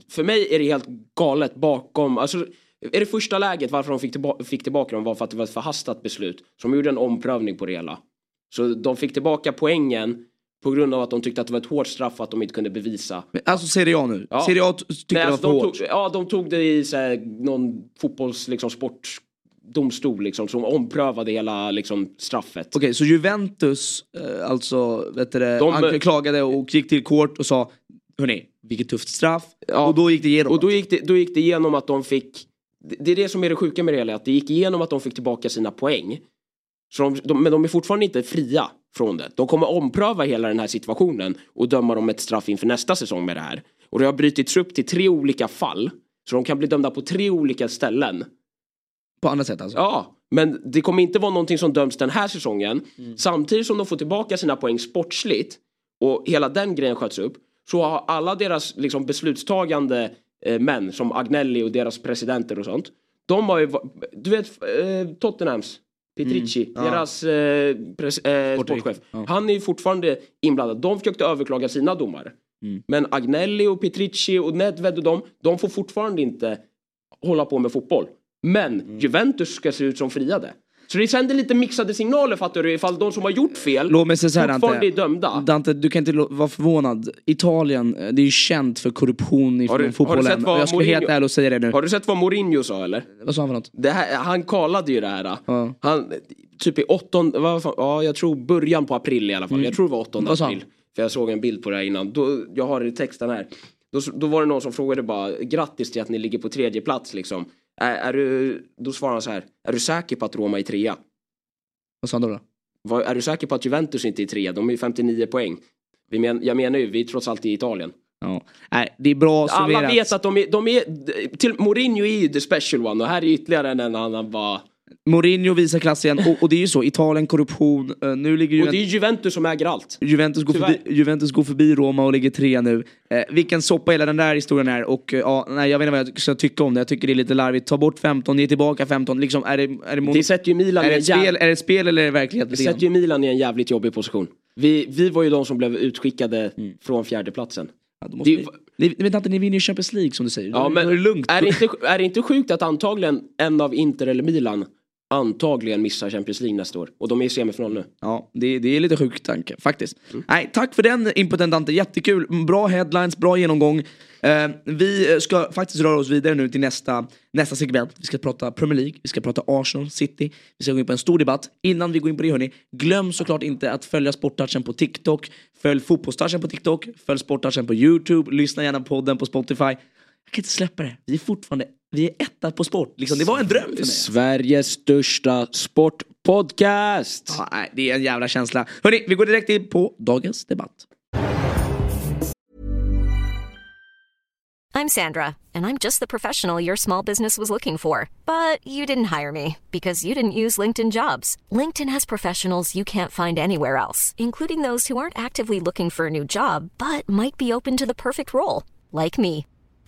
S5: för mig är det helt galet bakom, alltså är det första läget varför de fick, tillba fick tillbaka dem var för att det var ett förhastat beslut. Så de gjorde en omprövning på det hela. Så de fick tillbaka poängen på grund av att de tyckte att det var ett hårt straff att de inte kunde bevisa.
S4: Alltså Serie A nu.
S5: Ja.
S4: Serie A tyckte
S5: Nej,
S4: det var
S5: alltså,
S4: för
S5: de
S4: hårt.
S5: tog, ja, de tog det i så här, någon fotbolls, liksom, sportdomstol liksom, som omprövade hela liksom, straffet.
S4: Okej, så Juventus eh, alltså, vet du
S5: De-
S4: anklagade och gick till kort och sa Hörni, vilket tufft straff.
S5: Ja.
S4: Och då gick det igenom.
S5: Och då gick, det, då gick det igenom att de fick, det- det är det som är det sjuka med det hela, att det gick igenom att de fick tillbaka sina poäng. Så de, de, men de är fortfarande inte fria från det. De kommer ompröva hela den här situationen och döma dem ett straff inför nästa säsong med det här. Och det har brutits upp till tre olika fall. Så de kan bli dömda på tre olika ställen.
S4: På andra sätt alltså.
S5: Ja, men det kommer inte vara någonting som döms den här säsongen. Samtidigt som de får tillbaka sina poäng sportsligt och hela den grejen sköts upp så har alla deras liksom, beslutstagande eh, män som Agnelli och deras presidenter och sånt. De har ju, du vet eh, Tottenhams Petrici,
S4: ja.
S5: deras eh, pres, eh,
S4: Sportchef, ja.
S5: Han är ju fortfarande inblandad. De försökte överklaga sina domar. Men Agnelli och Petrici och Nedved och de, de får fortfarande inte hålla på med fotboll. Men
S4: Mm.
S5: Juventus ska se ut som friade. Så det sänder lite mixade signaler fattar du ifall de som har gjort fel
S4: Låt mig säga så här Dante.
S5: är dömda.
S4: Dante, du kan inte vara förvånad. Italien, eh, det är ju känt för korruption i
S5: Har du- har
S4: fotbollen. Och jag ska helt ärlig och säga det nu.
S5: Har du sett vad Mourinho sa eller?
S4: Vad sa han för något?
S5: Det här, han kallade ju det här.
S4: Ja.
S5: Han, typ i åttonde, vad fan, ja jag tror början på april i alla fall. Jag tror det var åttonde
S4: Mm. Vad
S5: april. För jag såg en bild på det här innan. Då, jag har texten här. Då, då var det någon som frågade bara grattis till att ni ligger på tredje plats liksom. Är, är du, då svarade han så här. Är du säker på att Roma är trea?
S4: Vad sa han då? då?
S5: Vad- Är du säker på att Juventus inte är trea? De är ju 59 poäng. Vi men, jag menar ju, vi är trots allt i Italien.
S4: Ja. Nej, det är bra
S5: Alla
S4: summerat.
S5: vet att de är, de är till, Mourinho är ju the special one och här är ytterligare en annan bara
S4: Mourinho visar klass igen och, och det är ju så, Italien, korruption, uh, nu ligger
S5: Och det är Juventus som äger allt.
S4: Juventus går,
S5: Tyvärr.
S4: förbi, Juventus går förbi Roma och ligger tre nu. Eh, vilken soppa hela den där historien är och eh, ja, nej, jag vet inte vad jag ska tycka om det. Jag tycker det är lite larvigt. Ta bort 15, ge tillbaka 15. Liksom, är det, är det, mon-
S5: Det sätter ju Milan
S4: är det ett spel,
S5: jävla...
S4: är det ett spel eller är det verklighet?
S5: Det sätter ju Milan i en jävligt jobbig position. Vi, vi var ju de som blev utskickade från fjärdeplatsen.
S4: Ja,
S5: Det-
S4: ni, ni vet inte, ni vinner ju Champions League som du säger.
S5: Ja, men.
S4: Är det,
S5: inte, är det inte sjukt att antagligen en av Inter eller Milan antagligen missar Champions League nästa år? Och de är i semifinal nu.
S4: Ja, det, det är lite sjuk tanke faktiskt. Nej, tack för den inputen Dante, jättekul. Bra headlines, bra genomgång. Eh, vi ska faktiskt röra oss vidare nu till nästa, nästa segment. Vi ska prata Premier League, vi ska prata Arsenal, City. Vi ska gå in på en stor debatt. Innan vi går in på det hörni, glöm såklart inte att följa Sporttouchen på TikTok. Följ Fotbollstouchen på TikTok, följ Sporttouchen på YouTube, lyssna gärna på podden på Spotify. Jag kan inte släppa det. Vi är fortfarande, vi är etta på sport. Liksom, det var en dröm för mig.
S5: Sveriges största sportpodcast!
S4: Ja, nej, det är en jävla känsla. Hörni, vi går direkt in på dagens debatt.
S6: I'm Sandra, and I'm just the professional your small business was looking for. But you didn't hire me because you didn't use LinkedIn jobs. LinkedIn has professionals you can't find anywhere else, including those who aren't actively looking for a new job but might be open to the perfect role, like me.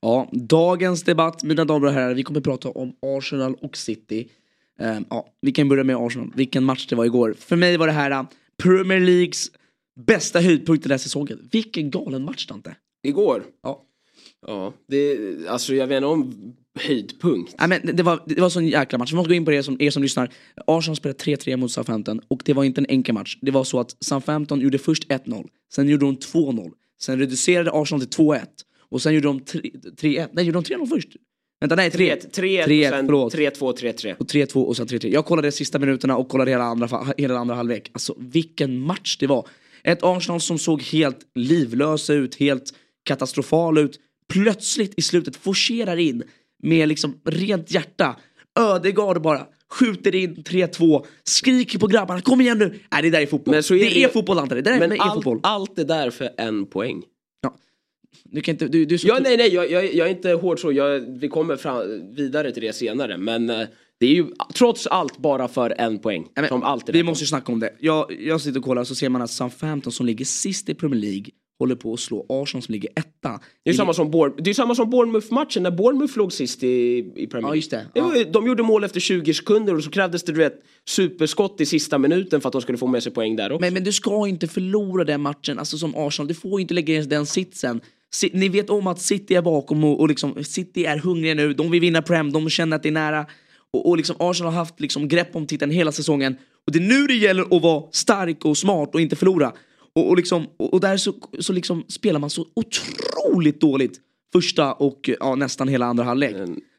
S4: Ja, dagens debatt, mina damer och herrar, vi kommer prata om Arsenal och City. Ehm, ja, vi kan börja med Arsenal, vilken match det var igår. För mig var det här äh, Premier Leagues bästa höjdpunkt den här säsongen. Vilken galen match Dante.
S5: Igår?
S4: Ja.
S5: Ja, det, alltså jag vet inte om höjdpunkt.
S4: Nej, men det- det, var, det var sån jäkla match. Vi måste gå in på det som, er som lyssnar. Arsenal spelade 3-3 mot Southampton och det var inte en enkel match. Det var så att Southampton gjorde först 1-0, sen gjorde de 2-0, sen reducerade Arsenal till 2-1 och sen gjorde de 3 3-1. Nej, gjorde de 3-0 först? Vänta, nej 3-1.
S5: 3-1,
S4: 3-1,
S5: sen
S4: förlåt.
S5: 3-2, 3-3.
S4: Och 3-2 och sen 3-3. Jag kollade de sista minuterna och kollade hela andra, hela andra halvlek. Alltså vilken match det var. Ett Arsenal som såg helt livlösa ut, helt katastrofala ut. Plötsligt i slutet forcerar in med liksom rent hjärta. Ödegard bara skjuter in 3-2, skriker på grabbarna, kom igen nu! Nej det där är fotboll.
S5: Men så är
S4: det,
S5: det-
S4: är fotboll Ante, det där
S5: Men
S4: är
S5: allt,
S4: fotboll.
S5: allt det där för en poäng.
S4: Ja. Du kan inte, du, du
S5: Ja, nej, nej, jag, jag, jag är inte hård så. Jag, vi kommer fram, vidare till det senare. Men eh, det är ju trots allt bara för en poäng.
S4: Nej,
S5: som allt är
S4: vi måste ju snacka om det. Jag, jag sitter och kollar så ser man att Southampton som ligger sist i Premier League håller på att slå Arsenal som ligger etta.
S5: Det är ju samma som, Bourne, det är samma som Bournemouth-matchen när Bournemouth låg sist i, i Premier League.
S4: Ja, just det.
S5: ju- De gjorde mål efter 20 sekunder och så krävdes det du vet, superskott i sista minuten för att de skulle få med sig poäng där också.
S4: Men, men du ska inte förlora den matchen, alltså som Arsenal. Du får inte lägga in den sitsen. Ni vet om att City är bakom och, och liksom, City är hungriga nu. De vill vinna Prem, de känner att det är nära. Och, och liksom Arsenal har haft liksom grepp om titeln hela säsongen. Och det är nu det gäller att vara stark och smart och inte förlora. Och, och, liksom, och, och där så, så liksom spelar man så otroligt dåligt första och ja, nästan hela andra halvlek.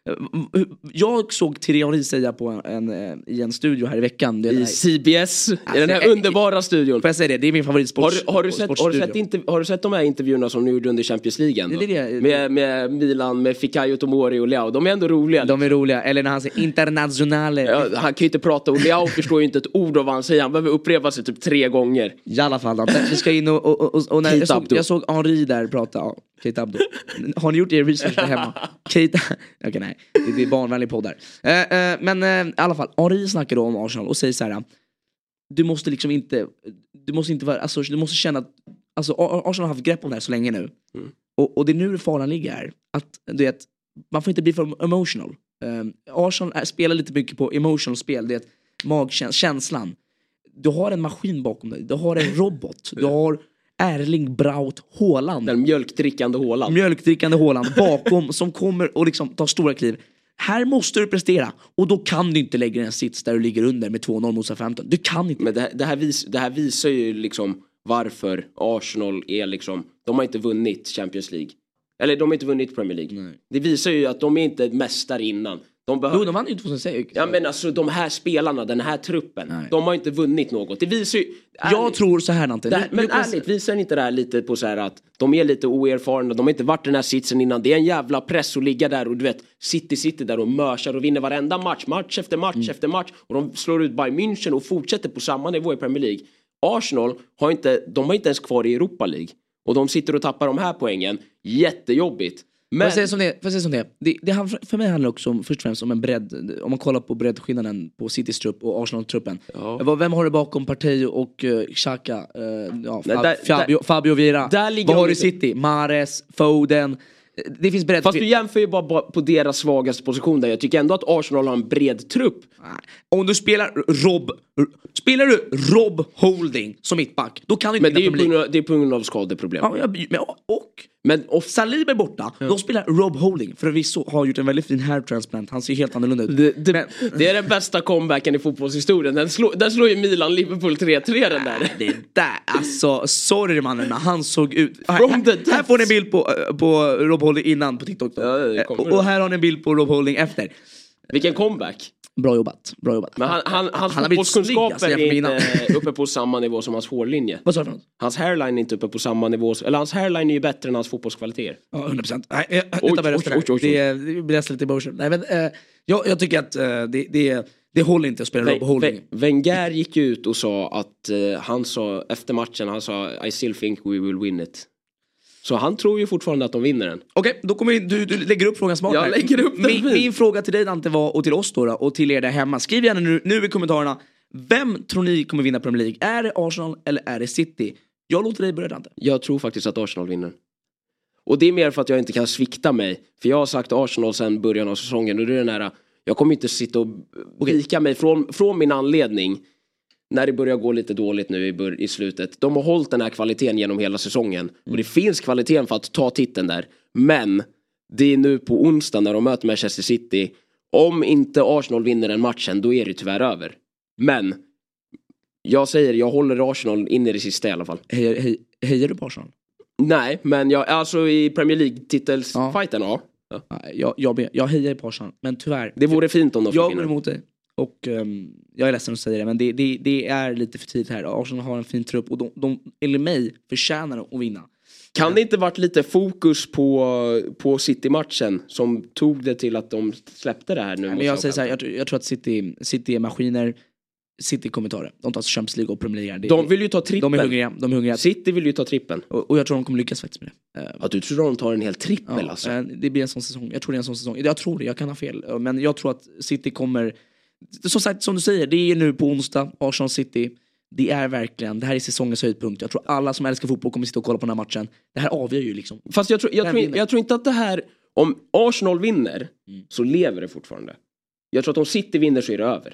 S4: Eh, Jag såg Thierry Henry säga på en, en, eh, i en studio här i veckan. Det
S5: I CBS, i den här
S4: eh,
S5: underbara studion.
S4: Får jag säga det? Det är min
S5: Har,
S4: favoritsport.
S5: du- har, du sett, har, du sett inte, har du sett de här intervjuerna som ni gjorde under Champions League?
S4: Det är det.
S5: Med, med Milan, med Fikayo Tomori och Leao. De är ändå roliga.
S4: De är roliga. Eller när han säger internationale.
S5: Ja, han kan ju inte prata och Leao förstår ju inte ett ord av vad han säger. Han behöver upprepa sig typ tre gånger.
S4: I alla fall. Vi ska in och, och, och, och när jag, såg, jag såg Henri där prata. Keita Abdo. Har ni gjort er research där hemma? Keita. Okej nej, det, är barnvänlig podd där. Eh, eh, men eh, i alla fall, Henri snackar då om Arsenal och säger så här. Du måste liksom inte, du måste inte vara, alltså du måste känna att, alltså Ar- Arsenal har haft grepp om det här så länge nu. Och, och det är nu faran ligger här. Att du vet, man får inte bli för emotional. Um, Arsenal är, spelar lite mycket på emotional spel, det är magkänslan. du har en maskin bakom dig, du har en robot, du har Erling Braut Haaland.
S5: Den mjölkdrickande Håland.
S4: Mjölkdrickande Haaland bakom som kommer och liksom tar stora kliv. Här måste du prestera och då kan du inte lägga en sits där du ligger under med 2-0 mot Southampton. Du kan inte.
S5: Men det, här- det, här vis, det här visar ju liksom varför Arsenal är liksom, de har inte vunnit Champions League. Eller de har inte vunnit Premier League. Det visar ju att de är inte mästare innan. De behöver...
S4: Jo, de vann ju 2006.
S5: Ja men alltså de här spelarna, den här truppen,
S4: Nej.
S5: de har inte vunnit något. Det visar ju...
S4: Jag
S5: ärligt,
S4: tror så här Nante.
S5: här, men ärligt, visar inte det här lite på så här att de är lite oerfarna, de har inte varit i den här sitsen innan. Det är en jävla press att ligga där och du vet, City sitter där och mörsar och vinner varenda match, match efter match
S4: Mm.
S5: efter match. Och de slår ut Bayern München och fortsätter på samma nivå i Premier League. Arsenal har inte, de var inte ens kvar i Europa League. Och de sitter och tappar de här poängen. Jättejobbigt.
S4: Får
S5: Men
S4: jag säga som det, får jag som det, det, det För mig handlar det också om, först och främst om en bredd. Om man kollar på breddskillnaden på Citys trupp och Arsenal-truppen. Vad- Vem har du bakom Partey och uh, Xhaka? Eh, ja,
S5: Nej,
S4: Fa-
S5: där-
S4: Fabio,
S5: där-
S4: Fabio Vieira.
S5: där ligger
S4: Vad har du i City? Mares, Foden. Eh, Det finns bredd.
S5: Fast du jämför ju bara på deras svagaste position där. Jag tycker ändå att Arsenal har en bred trupp.
S4: Om du spelar Rob... Spelar du Rob Holding som mittback, då kan du inte
S5: Men det är ju på grund av, det är på grund av skadeproblem.
S4: Ja, och
S5: Men och,
S4: Saliba är borta, då spelar Rob Holding. Förvisso har gjort en väldigt fin hair transplant, han ser helt annorlunda ut.
S5: det, det,
S4: Men-
S5: det är den bästa comebacken i fotbollshistorien. Den slår, den slår ju Milan-Liverpool 3-3 den där.
S4: Det där, alltså sorry mannen, men han såg ut... Här, här får ni en bild på, eh, på Rob Holding innan på TikTok.
S5: Ja,
S4: Eh, och, och här har ni en bild på Rob Holding efter.
S5: Vilken comeback.
S4: Bra jobbat, bra jobbat.
S5: Men han, han, hans
S4: Han
S5: fotbollskunskaper
S4: alltså,
S5: är inte uppe på samma nivå som hans hårlinje.
S4: Vad sa du?
S5: Hans hairline är inte uppe på samma nivå. Eller hans hairline är ju bättre än hans fotbollskvaliteter.
S4: Ja, 100 procent. Nej, eh, utan
S5: oj, oj, oj, oj.
S4: Det, blir lite emotion. Nej, men, eh, jag, jag tycker att eh, det, det, det håller inte att spela Rob Holding.
S5: Wen- Wenger gick ut och sa att eh, han sa efter matchen, han sa I still think we will win it. Så han tror ju fortfarande att de vinner den.
S4: Okej, då kommer vi, du, du lägger upp frågan smart
S5: Jag
S4: här.
S5: lägger upp den
S4: min, min fråga till dig Dante var, och till oss då, då och till er där hemma. Skriv gärna nu, nu i kommentarerna. Vem tror ni kommer vinna Premier League? Är det Arsenal eller är det City? Jag låter dig börja Dante.
S5: Jag tror faktiskt att Arsenal vinner. Och det är mer för att jag inte kan svikta mig. För jag har sagt Arsenal sedan början av säsongen och det är den här, jag kommer inte sitta och vika mig från, från min anledning när det börjar gå lite dåligt nu i, i slutet. De har hållit den här kvaliteten genom hela säsongen. Och det finns kvaliteten för att ta titeln där. Men det är nu på onsdag när de möter Manchester City. Om inte Arsenal vinner den matchen då är det tyvärr över. Men jag säger, jag håller Arsenal in i det sista i alla fall.
S4: Hejar, hej, hejar du på Arsenal?
S5: Nej, men jag, alltså i Premier League-titelsfighten, ja. ja.
S4: Jag, jag, jag hejar på Arsenal, men tyvärr.
S5: Det vore fint om de fick
S4: jag går emot dig. Och ehm, jag är ledsen att säga det, men det, det, det är lite för tidigt här. Arsenal har en fin trupp och de, de enligt mig, förtjänar att vinna.
S5: Kan det inte varit lite fokus på, på City-matchen som tog det till att de släppte det här nu?
S4: Nej, men jag säger så här, jag, tror- jag tror att City, City är maskiner. City kommer ta det. De tar Champions League och Premier League.
S5: De vill ju ta
S4: de är hungriga. De är hungriga.
S5: City vill ju ta trippeln.
S4: Och, och jag tror de kommer lyckas faktiskt med det. Eh,
S5: Ja, du tror de tar en hel trippel
S4: ja,
S5: alltså?
S4: Det blir en sån säsong. Jag tror det är en sån säsong. Jag tror det, jag kan ha fel. Eh, Men jag tror att City kommer... Som sagt, som du säger, det är nu på onsdag, Arsenal City. Det är verkligen, det här är säsongens höjdpunkt. Jag tror alla som älskar fotboll kommer sitta och kolla på den här matchen. Det här avgör ju liksom.
S5: Fast jag tror, jag, tror, jag tror inte att det här... Om Arsenal vinner
S4: Mm.
S5: så lever det fortfarande. Jag tror att om City vinner så är det över.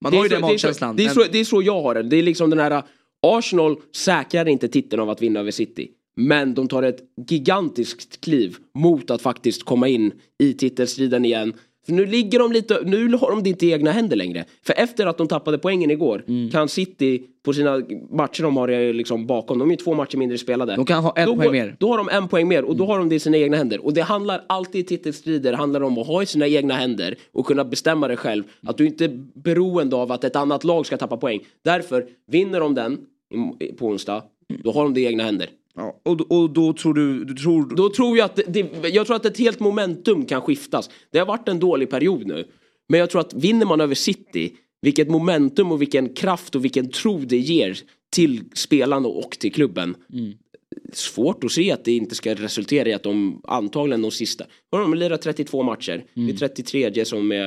S4: Man
S5: Det
S4: har ju den magkänslan.
S5: Det är, så, det är så jag har det. Det är liksom den här... Arsenal säkrar inte titeln av att vinna över City. Men de tar ett gigantiskt kliv mot att faktiskt komma in i titelstriden igen. För nu ligger de lite, nu har de det inte i egna händer längre. För efter att de tappade poängen igår
S4: Mm.
S5: kan City på sina matcher de har eh, liksom bakom, de är ju två matcher mindre spelade.
S4: De kan ha en
S5: då,
S4: poäng mer. Mm.
S5: Då har de en poäng mer och då har de det i sina egna händer. Och det handlar alltid i titelstrider, handlar om att ha i sina egna händer och kunna bestämma det själv. Att du inte är beroende av att ett annat lag ska tappa poäng. Därför, vinner de den på onsdag, då har de det i egna händer.
S4: Ja, och, och då tror du, du tror...
S5: Då tror jag att det, jag tror att ett helt momentum kan skiftas. Det har varit en dålig period nu. Men jag tror att vinner man över City, vilket momentum och vilken kraft och vilken tro det ger till spelarna och till klubben. Svårt att se att det inte ska resultera i att de antagligen de sista, har de lirat 32 matcher. Det är 33 som är,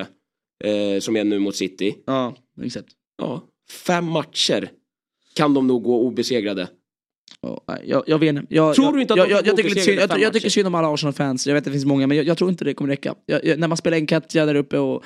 S5: eh, som är nu mot City.
S4: Ja, exakt.
S5: Ja, fem matcher kan de nog gå obesegrade.
S4: Nej, jag, jag vet inte. Jag,
S5: Tror du inte att
S4: jag, jag, jag, tycker synd, jag, jag tycker synd om alla Arsenal-fans. Jag vet att det finns många, men jag, jag tror inte det kommer räcka. Jag, när man spelar Encatia där uppe och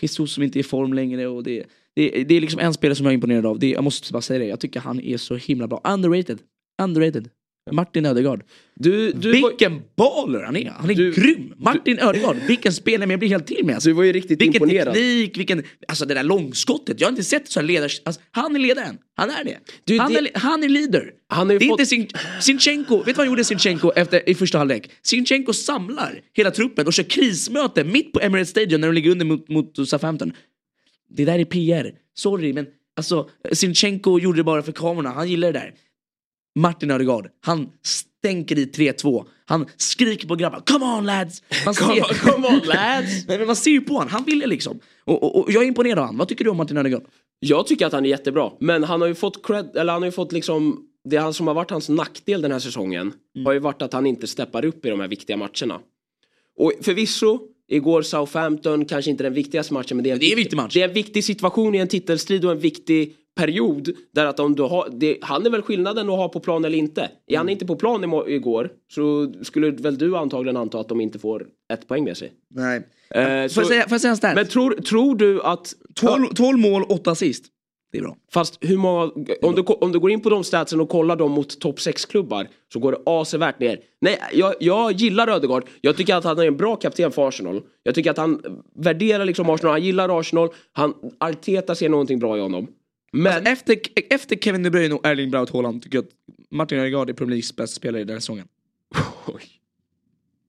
S4: Jesus som inte är i form längre och det, Det, det är liksom en spelare som jag är imponerad av. Det, jag måste bara säga det. Jag tycker han är så himla bra. Underrated. Underrated. Martin Ödegaard.
S5: Du, du, var,
S4: Vilken baller han är! Han är
S5: Du-
S4: grym! Martin Ödegaard, vilken spelare, jag blir helt till med alltså.
S5: du var ju riktigt
S4: Vilken
S5: imponerad.
S4: teknik, vilken... Alltså det där långskottet, jag har inte sett så här ledars... Alltså, han är ledaren, han är det.
S5: Du,
S4: han,
S5: det-
S4: är, han är leader.
S5: Han ju
S4: det är
S5: fått-
S4: inte Sin, Sinchenko, vet du vad han gjorde Sinchenko efter, i första halvlek? Sinchenko samlar hela truppen och kör krismöte mitt på Emirates Stadium när de ligger under mot, mot Southampton. Det där är PR, sorry men alltså Sinchenko gjorde det bara för kamerorna, han gillar det där. Martin Ödegaard, han stänker i 3-2. Han skriker på grabbar, come on lads! Man
S5: Come
S4: ser-
S5: on, come on, lads!
S4: Men man ser ju på honom, han ville liksom. Och, och, och jag är imponerad av honom. Vad tycker du om Martin Ödegaard?
S5: Jag tycker att han är jättebra. Men han har ju fått cred, eller han har ju fått liksom det som har varit hans nackdel den här säsongen
S4: Mm.
S5: har ju varit att han inte steppar upp i de här viktiga matcherna. Och förvisso, igår Southampton, kanske inte den viktigaste matchen men det är en,
S4: det är en
S5: viktig-
S4: viktig match.
S5: Det är en viktig situation i en titelstrid och en viktig period där att om du har, det, han är väl skillnaden att ha på plan eller inte. Är
S4: Mm.
S5: han inte på plan igår så skulle väl du antagligen anta att de inte får ett poäng med sig.
S4: Nej.
S5: Eh,
S4: Får, jag
S5: så,
S4: säga, får jag säga en stat?
S5: men tror, tror du att
S4: 12, 12 mål, 8 assist. Det är bra.
S5: Fast hur många, om du, om du går in på de statsen och kollar dem mot topp 6-klubbar så går det avsevärt ner. Nej, jag, jag gillar Ödegaard. Jag tycker att han är en bra kapten för Arsenal. Jag tycker att han värderar liksom Arsenal, han gillar Arsenal. Han, Arteta ser någonting bra i honom. Men,
S4: Efter, efter Kevin De Bruyne och Erling Braut Haaland tycker jag att Martin Ödegaard är Premier Leagues bästa spelare i den här säsongen.
S5: Oj.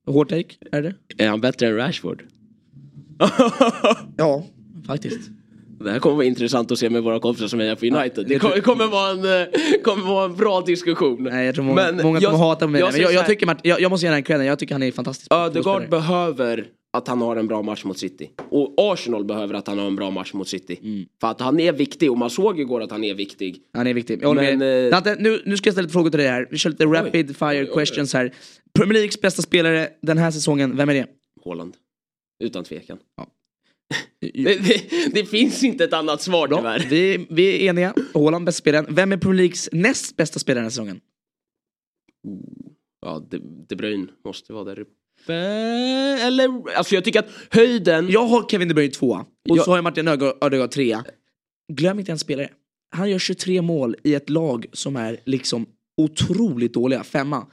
S4: Hård take, är det?
S5: är han bättre än Rashford?
S4: Ja, faktiskt.
S5: Det här kommer vara intressant att se med våra kompisar som är på United. Det
S4: jag
S5: kommer, kommer, vara, en, eh, kommer vara en bra diskussion.
S4: Nej, jag tror många, många kommer hata mig. Men jag,
S5: så
S4: jag,
S5: här,
S4: tycker Martin, jag, jag måste ge den credden, jag tycker han är fantastisk.
S5: Ödegaard behöver att han har en bra match mot City. Och Arsenal behöver att han har en bra match mot City.
S4: Mm.
S5: För att han är viktig och man såg igår att han är viktig.
S4: Han är viktig. Jag
S5: Men,
S4: med.
S5: eh,
S4: Dante, nu, nu ska jag ställa lite frågor till dig här. Vi kör lite rapid fire questions här. Premier Leagues bästa spelare den här säsongen, vem är det?
S5: Haaland. Utan tvekan.
S4: Ja.
S5: Det, det, det finns inte ett annat svar
S4: Bra.
S5: tyvärr.
S4: Vi, vi är eniga. Haaland bästa spelaren. Vem är Premier Leagues näst bästa spelare den här säsongen?
S5: Ja, De, De Bruyne måste vara där uppe. Eller, alltså jag tycker att höjden...
S4: Jag har Kevin De Bruyne tvåa. Och
S5: Jag-
S4: så har jag Martin Ödegaard trea. Glöm inte en spelare. Han gör 23 mål i ett lag som är liksom otroligt dåliga. Femma.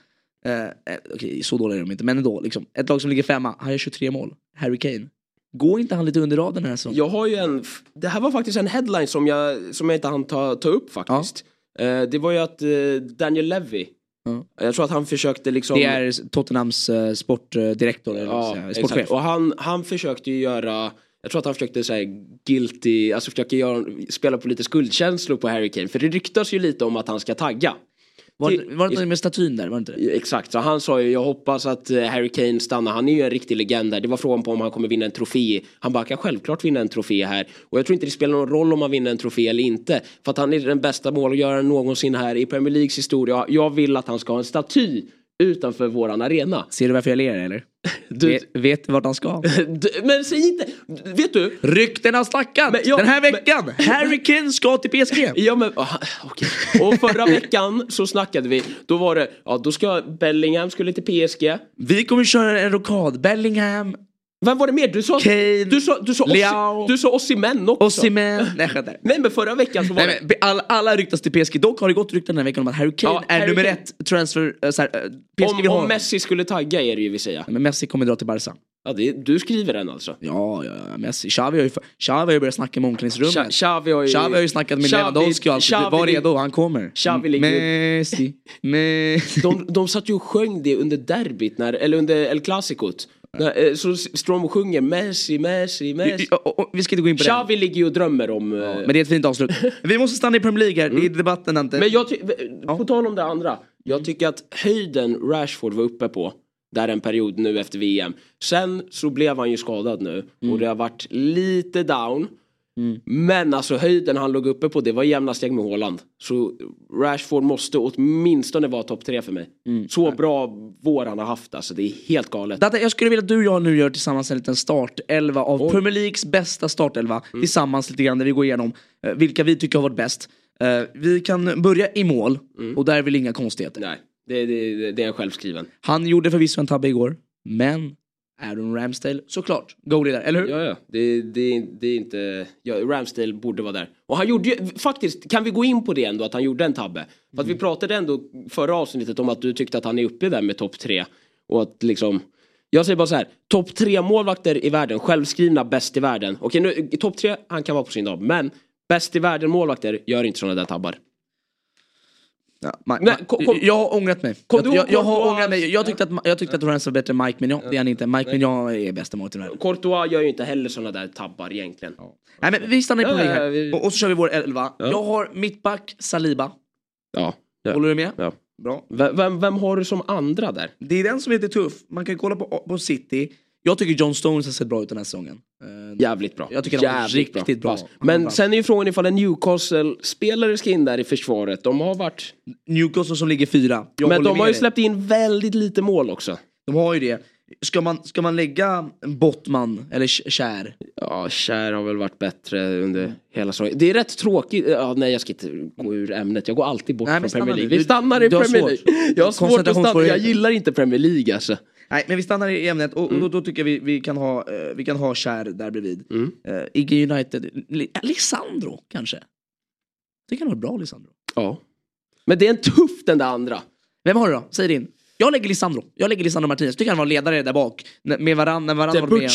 S4: Eh, eh, Okej, så dåliga är de inte, men ändå. Liksom. Ett lag som ligger femma. Han gör 23 mål. Harry Kane. Går inte han lite under raden den här säsongen?
S5: Jag har ju en... Det här var faktiskt en headline som jag, som jag inte hann ta, ta upp faktiskt. Eh, det var ju att eh, Daniel Levy.
S4: Ja.
S5: Jag tror att han försökte liksom...
S4: Det är Tottenhams uh, sportdirektor, eller vad
S5: Ja,
S4: säga,
S5: exakt.
S4: sportchef.
S5: Och han, han försökte ju göra jag tror att han försökte säga guilty, alltså försöka göra, spela på lite skuldkänslor på Harry Kane. För det ryktas ju lite om att han ska tagga.
S4: Var,
S5: till-
S4: var det inte med statyn där? Var det inte det?
S5: Exakt, så han sa ju jag hoppas att eh, Harry Kane stannar. Han är ju en riktig legend där. Det var frågan på om han kommer vinna en trofé. Han bara kan självklart vinna en trofé här. Och jag tror inte det spelar någon roll om han vinner en trofé eller inte. För att han är den bästa målgöraren någonsin här i Premier Leagues historia. Jag vill att han ska ha en staty utanför våran arena.
S4: Ser du varför jag ler eller?
S5: Du-
S4: Vet, vet du vart han ska?
S5: D- Men säg inte, vet du?
S4: Rykten har snackat!
S5: Men jag-
S4: Den här
S5: men-
S4: veckan! Harry Kane ska till PSG!
S5: Ja men ah, okej. Och förra veckan så snackade vi, då var det, ja då ska Bellingham skulle till PSG.
S4: Vi kommer köra en rokad. Bellingham,
S5: Vem var det mer? Du sa,
S4: Kane,
S5: du sa, du sa,
S4: Leao.
S5: Ossi, du sa Osimhen också.
S4: Osimhen. Nej, skämtar.
S5: Nej men förra veckan så var
S4: Nej,
S5: det...
S4: alla, alla ryktas till PSG. Dock har det gått rykten den här veckan om att Harry Kane
S5: Ja,
S4: är
S5: Harry
S4: nummer
S5: Kane.
S4: ett transfer. äh, här, äh, PSG vill
S5: Om,
S4: ha
S5: om. Messi skulle tagga det ju vi säga.
S4: Men Messi kommer dra till Barca.
S5: Ja, det, du skriver den alltså.
S4: Ja, ja, ja, Messi. Xavi har ju, Xavi har ju börjat snacka med omklädningsrummet.
S5: Xa- Xavi har ju...
S4: Xavi har ju snackat med
S5: Xavi-
S4: Lewandowski och allt.
S5: Xavi-
S4: Var redo, han kommer.
S5: Xavi ligger
S4: Messi, Messi.
S5: De, de satt ju och sjöng det under derbyt, när, eller under El Clasicot. När, eh, så Strom sjunger Messi, Messi, Messi.
S4: Och- och- och Vi ska inte gå in på det.
S5: Xavi ligger ju och drömmer om... eh,
S4: Men det är ett fint avslut. Vi måste stanna i Premier League här. Det är debatten inte.
S5: Men jag på tal om det andra. Jag tycker att höjden Rashford var uppe på. Där en period nu efter VM. Sen så blev han ju skadad nu. Och det har varit lite down. Men alltså höjden han låg uppe på det var jämna steg med Haaland. Så Rashford måste åtminstone vara topp tre för mig. Så bra vår han har haft alltså. Det är helt galet.
S4: Dante, jag skulle vilja att du och jag nu gör tillsammans en liten startelva av
S5: Oj.
S4: Premier Leagues bästa startelva. Tillsammans lite grann där vi går igenom eh, vilka vi tycker har varit bäst. Eh, vi kan börja i mål och där är väl inga konstigheter.
S5: Nej, det, det, det är en självskriven.
S4: Han gjorde förvisso en tabbe igår, men Aaron Ramsdale, såklart. Goalie där, eller hur?
S5: Ja, ja. Det, det, det är inte... Ja, Ramsdale borde vara där. Och han gjorde ju, faktiskt, kan vi gå in på det ändå, att han gjorde en tabbe? För att vi pratade ändå förra avsnittet om att du tyckte att han är uppe där med topp tre. Och att liksom... Jag säger bara så här, topp tre målvakter i världen, självskrivna bäst i världen. Okej, nu, topp tre, han kan vara på sin dag. Men bäst i världen målvakter gör inte sådana där tabbar.
S4: Ja,
S5: Nej,
S4: Ma-
S5: kom- kom-
S4: jag har ångrat mig. Jag,
S5: du
S4: jag, jag har ångrat mig. Jag tyckte att, jag tyckte att Lorenzo var bättre än Mike Mignon. Det är han inte. Mike Mignon är bästa målvakten i världen.
S5: Courtois gör ju inte heller sådana där tabbar egentligen.
S4: Nej men vi stannar i
S5: Ja, ja,
S4: här.
S5: vi-
S4: Och, och så kör vi vår elva. Jag har mittback Saliba.
S5: Ja. ja.
S4: Håller du med?
S5: ja.
S4: Bra.
S5: Vem, vem, vem har du som andra där?
S4: Det är den som är lite tuff. Man kan kolla på, på City. Jag tycker John Stones har sett bra ut den här säsongen. Eh,
S5: Jävligt bra.
S4: Jag tycker han var riktigt bra. var
S5: Men
S4: bra.
S5: sen är ju frågan ifall en Newcastle-spelare ska in där i försvaret. De har varit...
S4: Newcastle som ligger fyra. Jag
S5: men de har ju släppt in väldigt lite mål också.
S4: De har ju det. Ska man, ska man lägga Bottman eller Kär?
S5: Ja, Kär har väl varit bättre under hela säsongen. Det är rätt tråkigt. Ja, nej, jag ska inte gå ur ämnet. Jag går alltid bort
S4: Nej,
S5: från Premier League. Vi stannar i Premier. League. Jag har svårt att stanna. Jag gillar inte Premier League alltså.
S4: Nej men vi stannar i ämnet och,
S5: Mm.
S4: och då, då tycker jag vi, vi, kan ha, eh, vi kan ha Kär där bredvid.
S5: Mm.
S4: Uh, IG United, Li- Lisandro kanske? Jag tycker han var bra Lisandro.
S5: Ja. Men det är en tuff den där andra.
S4: Vem har du då? Säg din. Jag lägger Lisandro. Jag lägger Lisandro Martinez. Tycker han var ledare där bak. Med varann, när varann
S5: The
S4: var med.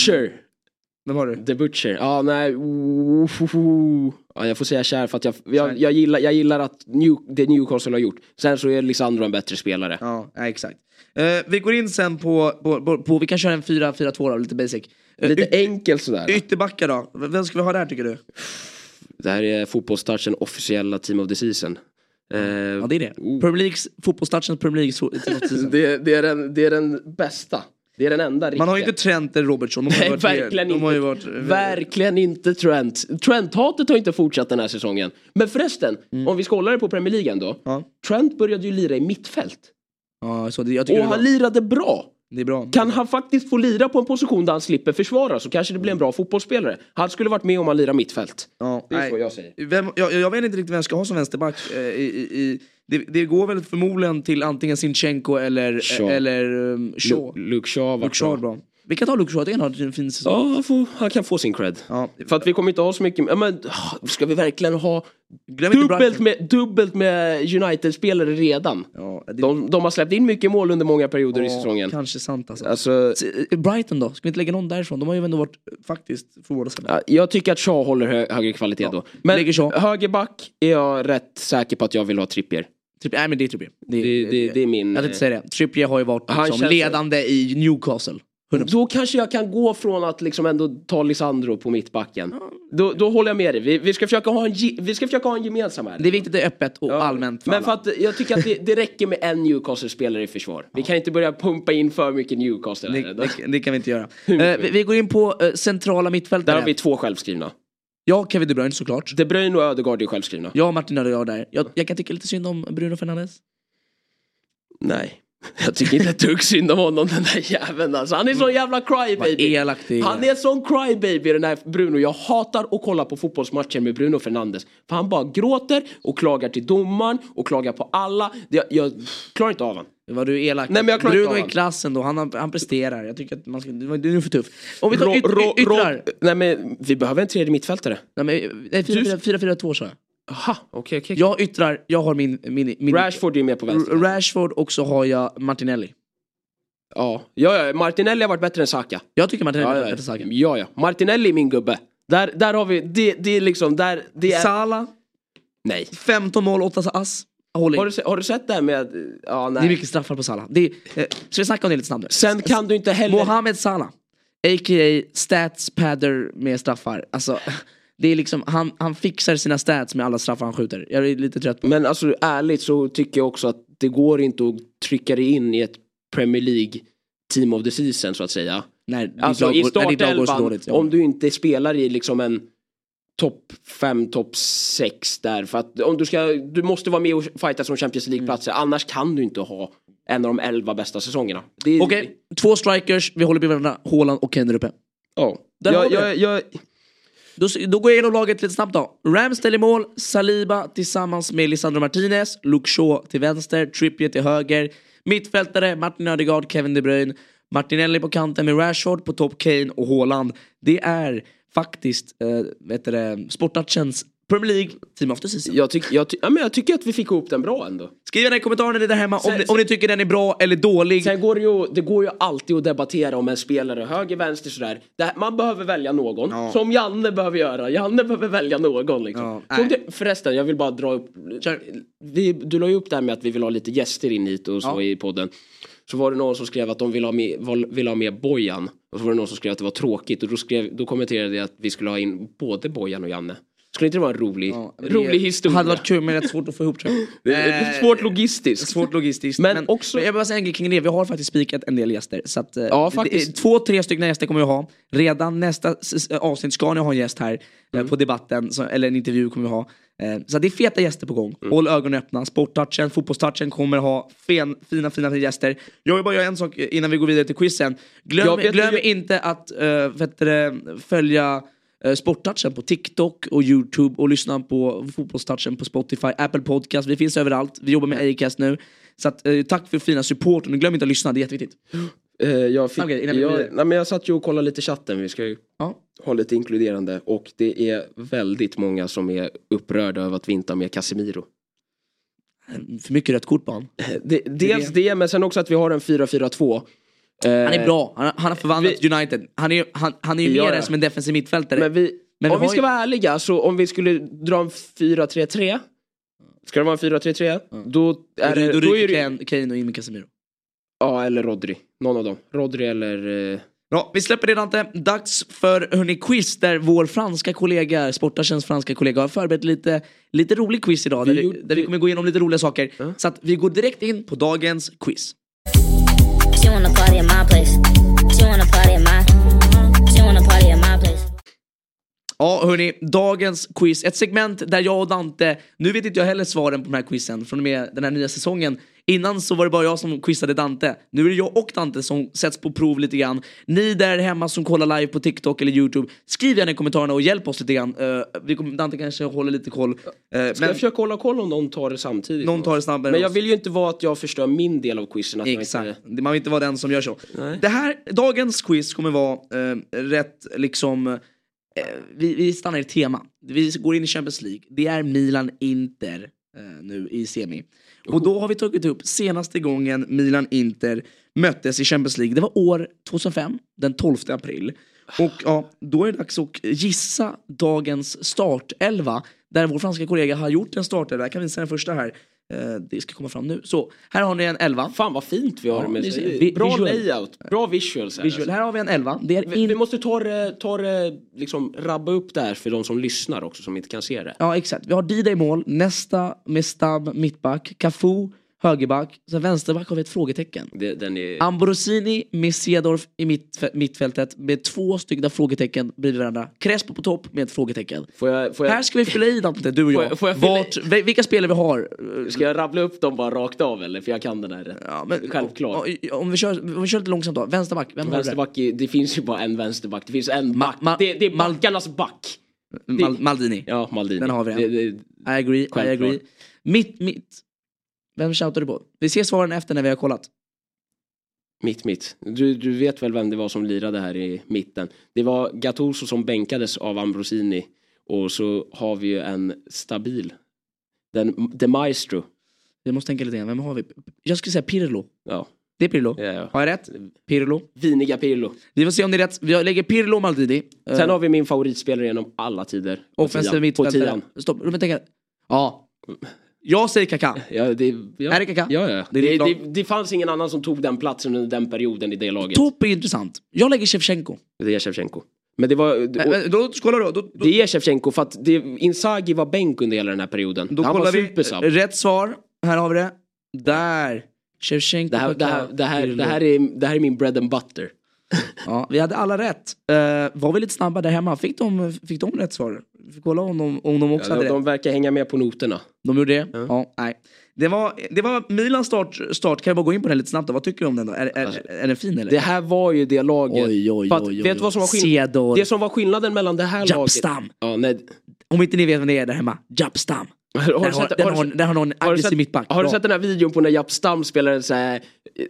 S4: Vem har du?
S5: The Butcher. Ja, nej. Ja, jag får säga kär för att jag, jag, jag, gillar, jag gillar att New, det Newcastle har gjort. Sen så är Lisandro en bättre spelare.
S4: Ja, ja exakt. Eh, vi går in sen på, på, på, på vi kan köra en 4-4-2 då, lite basic. Eh,
S5: Lite
S4: yt-
S5: enkelt sådär.
S4: Ytterbackar då? Vem ska vi ha där tycker du?
S5: Det här är fotbollstouchen officiella team of the season. Eh,
S4: Ja det är det.
S5: Oh.
S4: Premier Leagues, fotbollstouchens Premier League så- till något season.
S5: det, det, är den, det är den bästa. Det är den enda riktiga.
S4: Man har ju inte Trent eller Robertson.
S5: Nej,
S4: varit,
S5: verkligen
S4: de
S5: inte.
S4: har ju varit,
S5: Verkligen inte Trent. Trent-hatet har inte fortsatt den här säsongen. Men förresten, om vi det på Premier League ändå.
S4: Mm. Ja.
S5: Trent började ju lira i mittfält.
S4: Ja, så det, jag tycker
S5: Och han
S4: bra.
S5: lirade bra.
S4: det är bra.
S5: Kan han faktiskt få lira på en position där han slipper försvara så kanske det blir en bra fotbollsspelare. Han skulle varit med om han lirar mittfält.
S4: Ja,
S5: Det är
S4: nej.
S5: så jag säger.
S4: Vem, jag, jag vet inte riktigt vem jag ska ha som vänsterback. Eh, i, i, det, det går väl förmodligen till antingen Sinchenko eller,
S5: Shaw.
S4: eller um, Shaw.
S5: Lu- Luke Shaw
S4: Luke Shaw bra. Vi kan ta Luke Shaw, han har en fin säsong.
S5: Ja, han, får, han kan få sin cred.
S4: Ja.
S5: För att vi kommer inte ha så mycket, men ska vi verkligen ha dubbelt med, dubbelt med United-spelare redan?
S4: Ja, det,
S5: De, de har släppt in mycket mål under många perioder i
S4: ja,
S5: säsongen.
S4: Kanske sant alltså.
S5: Alltså,
S4: eh, Brighton då? Ska vi inte lägga någon därifrån? De har ju ändå varit faktiskt förvånansvärda.
S5: ja, jag tycker att Shaw håller hö högre kvalitet då. Men högerback är jag rätt säker på att jag vill ha Trippier.
S4: Tripp, nej men det är Trippier. Det,
S5: Det, det, det är min...
S4: Jag tänkte säga det. Trippier har ju varit liksom, ledande i Newcastle. 100%.
S5: Då kanske jag kan gå från att liksom ändå ta Lisandro på mittbacken. Då, då håller jag med dig. Vi, vi, ska försöka ha en, vi ska försöka ha en gemensam här.
S4: Det är viktigt att det är öppet och
S5: Ja.
S4: allmänt för
S5: Men för
S4: alla.
S5: att jag tycker att det, det räcker med en Newcastle-spelare i försvar. Vi kan inte börja pumpa in för mycket Newcastle.
S4: Det, det, det kan vi inte göra. Eh, vi, vi går in på eh, centrala
S5: Där
S4: mittfältare.
S5: har vi två självskrivna.
S4: Ja, Kevin De Bruyne såklart.
S5: De Bruyne och Ödegaard är självskrivna.
S4: Jag och Martin jag där. Jag, jag kan tycka lite synd om Bruno Fernandes.
S5: Nej. Jag tycker inte ett dugg synd om honom den där jäveln alltså. Han är sån jävla crybaby. Han är sån crybaby den här Bruno. Jag hatar att kolla på fotbollsmatcher med Bruno Fernandes. För han bara gråter och klagar till domaren och klagar på alla. Jag, jag klarar inte av honom.
S4: Var du elak?
S5: Nej, men jag
S4: Bruno är klassen då, han, har- han presterar. Jag tycker att man ska, du är för tuff. Om vi tar yt, yttrar.
S5: Nej men vi behöver en tredje mittfältare.
S4: Nej, men, nej, 4-4-2 sa jag.
S5: Aha, okej okej.
S4: Jag yttrar, jag har min... min, min
S5: Rashford är med på vänster.
S4: Rashford och så har jag Martinelli.
S5: Ja. ja, ja. Martinelli har varit bättre än Saka.
S4: Jag tycker Martinelli
S5: Ja,
S4: är
S5: ja,
S4: bättre Saga.
S5: ja, ja. Martinelli är min gubbe. Där, där har vi, det, det är liksom, där, det är...
S4: Salah,
S5: Nej.
S4: 15 mål, 8 ass.
S5: Har du, har du sett det här med, ja nej.
S4: Det är mycket straffar på Salah. Det är, eh, ska vi snacka om det lite snabbt nu?
S5: Sen kan du inte heller...
S4: Mohamed Salah, a.k.a. stats padder med straffar. Alltså, det är liksom, han, han fixar sina stats med alla straffar han skjuter. Jag är lite trött på
S5: Men alltså ärligt så tycker jag också att det går inte att trycka det in i ett Premier League Team of the Season så att säga.
S4: ditt
S5: Alltså i startelvan, om du inte spelar i liksom en topp 5, topp 6 där. För att om du ska, du måste vara med och fighta som Champions League-platser. Annars kan du inte ha en av de 11 bästa säsongerna.
S4: Okej, två strikers, vi håller bredvid varandra. Haaland och Kane uppe.
S5: Ja.
S4: Där
S5: Jag, jag, jag,
S4: Då, då går jag igenom laget lite snabbt då. Ramsdale i mål, Saliba tillsammans med Lisandro Martinez, Luke Shaw till vänster, Trippier till höger. Mittfältare, Martin Ödegaard, Kevin De Bruyne. Martinelli på kanten med Rashford, på topp Kane och Haaland. Det är faktiskt, eh, vet du det, Sportatchens Premier League Team of the Season.
S5: Jag, tyck, jag, ty, ja, men jag tycker att vi fick ihop den bra ändå.
S4: Skriv gärna i kommentarerna där hemma om,
S5: Sen-
S4: ni, om ni tycker den är bra eller dålig.
S5: Sen går det, ju, det går ju alltid att debattera om en spelare höger, vänster sådär. Det, här- man behöver välja någon.
S4: Ja.
S5: Som Janne behöver göra. Janne behöver välja någon liksom.
S4: Ja,
S5: det, förresten, jag vill bara dra upp. Vi, du la ju upp det här med att vi vill ha lite gäster in hit och så
S4: Ja.
S5: i podden. Så var det någon som skrev att de ville ha med, ville ha med Bojan. Och så var det någon som skrev att det var tråkigt. Och då, skrev, då kommenterade jag att vi skulle ha in både Bojan och Janne. Skulle inte det vara en rolig,
S4: Ja,
S5: rolig historia?
S4: hade varit kul men rätt svårt att få ihop tror jag.
S5: Det är
S4: Eh,
S5: svårt logistiskt.
S4: Svårt logistiskt.
S5: Men också-
S4: men jag bara säga en grej kring det. Vi har faktiskt spikat en del gäster. Så att, eh,
S5: Ja, faktiskt.
S4: Två, tre stycken gäster kommer vi ha. Redan nästa avsnitt ska ni ha en gäst här
S5: Mm.
S4: eh, på debatten. Eller en intervju kommer vi ha. Så det är feta gäster på gång.
S5: Mm.
S4: Håll ögonen öppna. Sporttouchen, fotbollstouchen kommer ha fen, fina, fina gäster. Jag vill bara göra en sak innan vi går vidare till quizen. Glöm, glöm inte att det, följa Sporttouchen på TikTok och YouTube och lyssna på Fotbollstouchen på Spotify, Apple Podcast. Vi finns överallt. Vi jobbar med Acast nu. Så att, eh, tack för fina support och glöm inte att lyssna, det är jätteviktigt.
S5: Eh, jag, fick,
S4: går
S5: jag, nej, men jag satt ju och kollade lite chatten, vi ska ju
S4: Ja.
S5: ha lite inkluderande. Och det är väldigt många som är upprörda över att vi inte har med Casemiro.
S4: För mycket rött kort på honom.
S5: Det, dels det, men sen också att vi har en 4-4-2. Eh,
S4: Han är bra, han, han har förvandlat United. Han är, han, han är ju mer än som en defensiv mittfältare.
S5: Men vi,
S4: Men
S5: om
S4: vi
S5: vi ska
S4: ju-
S5: vara ärliga, så om vi skulle dra en 4-3-3. Ska det vara en 4-3-3? Då är det...
S4: då
S5: Då
S4: ryker
S5: det
S4: Kane, och in med Casemiro.
S5: ja, eller Rodri. Någon av dem. Rodri eller... Eh,
S4: Ja, vi släpper det Dante. Dags för hörni, quiz där vår franska kollega, Sportagens franska kollega, har förberett lite, lite rolig quiz idag. Där,
S5: Vi
S4: vi,
S5: gjorde-
S4: där vi kommer gå igenom lite roliga saker. Så att vi går direkt in på dagens quiz.
S7: She wanna party at my place. She wanna party at my. She wanna party at my place.
S4: Ja hörni, dagens quiz. Ett segment där jag och Dante, nu vet inte jag heller svaren på de här quizen från och med den här nya säsongen. Innan så var det bara jag som quizade Dante. Nu är det jag och Dante som sätts på prov lite grann. Ni där hemma som kollar live på TikTok eller YouTube, skriv gärna i kommentarerna och hjälp oss lite grann. Uh, vi kommer, Dante kanske håller lite koll. Uh,
S5: ska
S4: men
S5: jag försöka hålla koll om någon tar det samtidigt?
S4: någon tar det snabbare
S5: Men jag vill ju inte vara att jag förstör min del av quizen.
S4: Exakt,
S5: Inte...
S4: man vill inte vara den som gör så.
S5: Nej.
S4: Det här, dagens quiz kommer vara eh, rätt liksom, vi, vi stannar i tema. Vi går in i Champions League. Det är Milan-Inter eh, nu i semi. Och då har vi tagit upp senaste gången Milan-Inter möttes i Champions League. Det var år 2005, den 12 april. Och ja, då är det dags att gissa dagens startelva. Där vår franska kollega har gjort en startelva. Jag kan visa den första här. Eh, Det ska komma fram nu. Så, här har ni en elva.
S5: Fan vad fint vi har
S4: Ja,
S5: med
S4: vi-
S5: Bra
S4: visual.
S5: layout, bra visuals. Här,
S4: Visual.
S5: alltså.
S4: Här har vi en elva. Det är in...
S5: vi måste ta ta liksom rabba upp det här för de som lyssnar också som inte kan se det.
S4: Ja exakt. Vi har Dida i mål, nästa med Stab mittback, Cafu högerback, sen vänsterback har vi ett frågetecken.
S5: det den är...
S4: Ambrosini med Cedorf i mitt, mittfältet med två stycken frågetecken bredvid varandra. Crespo på topp med ett frågetecken.
S5: Får jag, får
S4: Här
S5: jag,
S4: ska vi fylla i Dante, du och
S5: Får
S4: jag.
S5: jag- får jag fylla i-
S4: Vart, vi- vilka spelare vi har.
S5: ska jag rabbla upp dem bara rakt av eller? För jag kan den här rätt.
S4: Ja, men,
S5: Självklart.
S4: Om, om, vi kör, om vi kör lite långsamt då. Vänsterback, vem har du?
S5: Vänsterback, är- det finns ju bara en vänsterback. Det finns en back.
S4: ma-
S5: det, det är backarnas back.
S4: Mal, Maldini.
S5: Ja, Maldini.
S4: Den har vi
S5: Det,
S4: redan.
S5: det,
S4: I agree, I
S5: Självklart.
S4: agree. Mitt, mitt. Vem shoutar du på? Vi ser svaren efter när vi har kollat.
S5: mitt, mitt. Du, du vet väl vem det var som lirade här i mitten? Det var Gattuso som bänkades av Ambrosini. Och så har vi ju en stabil. Den, The Maestro.
S4: Jag måste tänka lite grann, vem har vi? Jag skulle säga Pirlo.
S5: Ja,
S4: Det är Pirlo.
S5: ja, ja.
S4: Har jag rätt? Pirlo.
S5: Viniga Pirlo.
S4: Vi får se om det är rätt. Vi lägger Pirlo och Maldini.
S5: Sen har vi min favoritspelare genom alla tider.
S4: Offensiv mittfältare. Stopp, låt mig tänka. Ja. Jag säger Kaká.
S5: Ja, det, ja.
S4: Är det Kaká?
S5: Ja, ja.
S4: Det
S5: Det, det, det fanns ingen annan som tog den platsen under den perioden i det laget.
S4: Topp är intressant. Jag lägger Shevchenko.
S5: Det är Shevchenko. Men det var...
S4: Men, men, då, kolla då. Då, då,
S5: Det är Shevchenko för att det, Inzaghi var bänk under hela den här perioden.
S4: då
S5: Han var
S4: kollar vi.
S5: supersub.
S4: Rätt svar. Här har vi det. Där. Shevchenko,
S5: Det här, det, här, det, här, det, här är, det här är min bread and butter.
S4: Ja, vi hade alla rätt. Uh, var vi lite snabba där hemma? Fick de, fick de rätt svar? Kolla om de, om de också
S5: Ja,
S4: hade
S5: de,
S4: rätt.
S5: de verkar hänga med på noterna.
S4: De gjorde det? Ja. nej. Det var, det var Milans start, start. Kan jag bara gå in på den lite snabbt då? Vad tycker du om den då? Är, är, är den fin eller?
S5: Alltså, Det här var ju det laget.
S4: Oj, oj,
S5: att,
S4: oj, oj,
S5: vet du vad som var skillnaden? Det som var skillnaden mellan det här laget...
S4: Japstam.
S5: Ja, nej,
S4: Om inte ni vet vem det är där hemma. Japstam.
S5: Har du
S4: har,
S5: sett-
S4: någon aggressiv mittback.
S5: har du sett den här videon på när Japp Stam spelar en så här eh,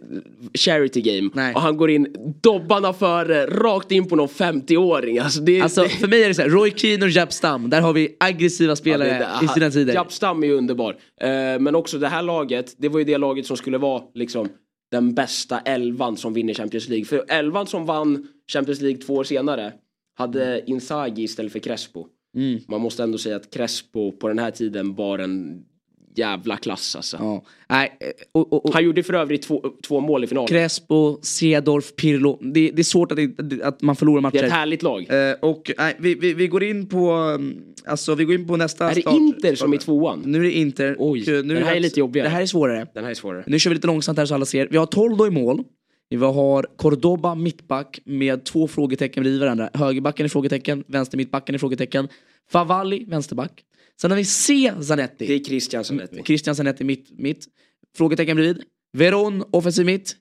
S5: charity game
S4: Nej.
S5: och han går in dobbarna före rakt in på någon 50-åring. Alltså det,
S4: Alltså
S5: det,
S4: för mig är det så här, Roy Keane och Jab Stam, där har vi aggressiva spelare
S5: Ja, det-
S4: i sina tider.
S5: Japp Stam är ju underbar. Eh, men också det här laget, det var ju det laget som skulle vara liksom den bästa elvan som vinner Champions League. För elvan som vann Champions League två år senare hade Inzaghi istället för Crespo.
S4: Mm.
S5: Man måste ändå säga att Crespo på den här tiden var en jävla klass alltså.
S4: Ja. Nej, eh, och, och, och,
S5: Han gjorde för övrigt två, två mål i finalen.
S4: Crespo, Cedorf, Pirlo. Det, det är svårt att, att man förlorar
S5: Det är
S4: matcher.
S5: ett härligt lag.
S4: Eh, och nej, vi, vi, vi går in på, um, alltså vi går in på nästa
S5: Är det
S4: start-
S5: Inter som är tvåan?
S4: Nu är det Inter.
S5: Oj,
S4: och, nu
S5: den här är
S4: dags-
S5: lite jobbigare.
S4: Det här är svårare.
S5: Den här är svårare.
S4: Nu kör vi lite långsamt här så alla ser. Vi har Toldo i mål. Vi har Cordoba mittback med två frågetecken bredvid varandra. Högerbacken är frågetecken, vänster mittbacken är frågetecken. Favalli vänsterback. Sen har vi C Zanetti.
S5: Det är Christian Zanetti.
S4: Christian Zanetti mitt, mitt. Frågetecken bredvid. Veron offensiv mitt.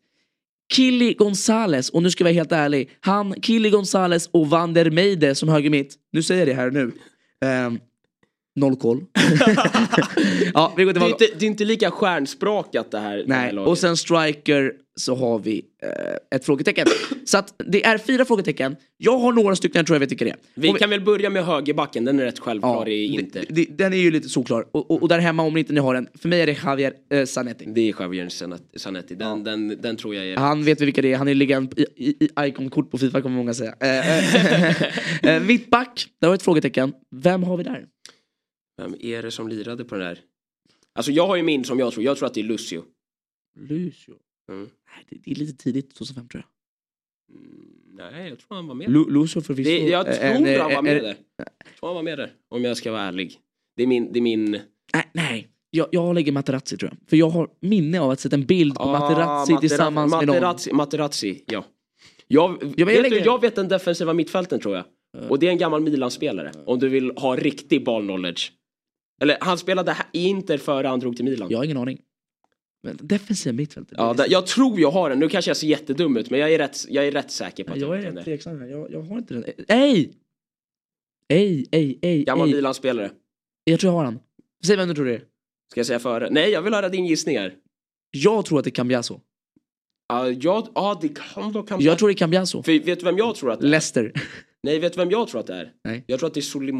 S4: Killy Gonzales, och nu ska jag vara helt ärlig. Han, Killy Gonzales och Van der Meide som höger mitt. Nu säger jag det här nu. Ehm, noll koll. ja, vi går
S5: Det är, inte, det är inte lika stjärnsprakat det här, det här
S4: Nej, och sen striker så har vi eh, ett frågetecken. Så att det är fyra frågetecken. Jag har några stycken, jag tror jag vet vilka det är.
S5: Vi
S4: Och
S5: kan väl börja med högerbacken, den är rätt självklar
S4: ja,
S5: i Inter.
S4: det, det, den är ju lite solklar. Och, och, och där hemma om inte ni har den, för mig är det Javier eh, Zanetti.
S5: Det är Javier Zanetti- Zanetti, den, den, den tror jag är...
S4: Han vet vi vilka det är, han är legend i, i, i Icon-kort på Fifa kommer många säga. Eh, eh, eh, Mittback, där har vi ett frågetecken. Vem har vi där?
S5: Vem är det som lirade på den där? Alltså jag har ju min som jag tror, jag tror att det är Lucio.
S4: Lucio.
S5: Mm.
S4: Nej, det, det är lite tidigt, 2005 tror jag.
S5: Mm, Nej, jag tror han var med.
S4: Lu, Lucio förvisso.
S5: Det, jag tror
S4: eh,
S5: han var med
S4: en-
S5: där. Jag tror han var med där, om jag ska vara ärlig. Det är min... Det är min...
S4: Nej, nej. Jag, jag lägger Materazzi tror jag. För jag har minne av att se en bild på Materazzi
S5: Ah,
S4: tillsammans med någon.
S5: Materazzi, Materazzi, ja. Jag,
S4: jag
S5: vet du,
S4: lägger-
S5: jag vet den defensiva mittfälten tror jag. Och det är en gammal Milan-spelare. Om du vill ha riktig ball knowledge. Eller han spelade i Inter före han drog till Milan.
S4: Jag har ingen aning. Defensiva mittfältet.
S5: Ja, där, jag tror jag har den. Nu kanske jag ser jättedum ut men jag är rätt, jag är rätt säker på att
S4: jag
S5: jag
S4: är rätt tveksam här. Jag, jag har inte den. Ej! Ej, ej, ej,
S5: Gammal. Milan-spelare.
S4: Jag tror jag har den. Säg vem du tror det är.
S5: Ska jag säga före? Nej, jag vill höra din gissningar.
S4: Jag tror att det är Cambiaso.
S5: Ja, jag, ja det kan då kan
S4: Jag tror det är Cambiaso.
S5: För vet du vem jag tror att det är?
S4: Leicester.
S5: Nej, vet du vem jag tror att det är?
S4: Nej.
S5: Jag tror att det är Soli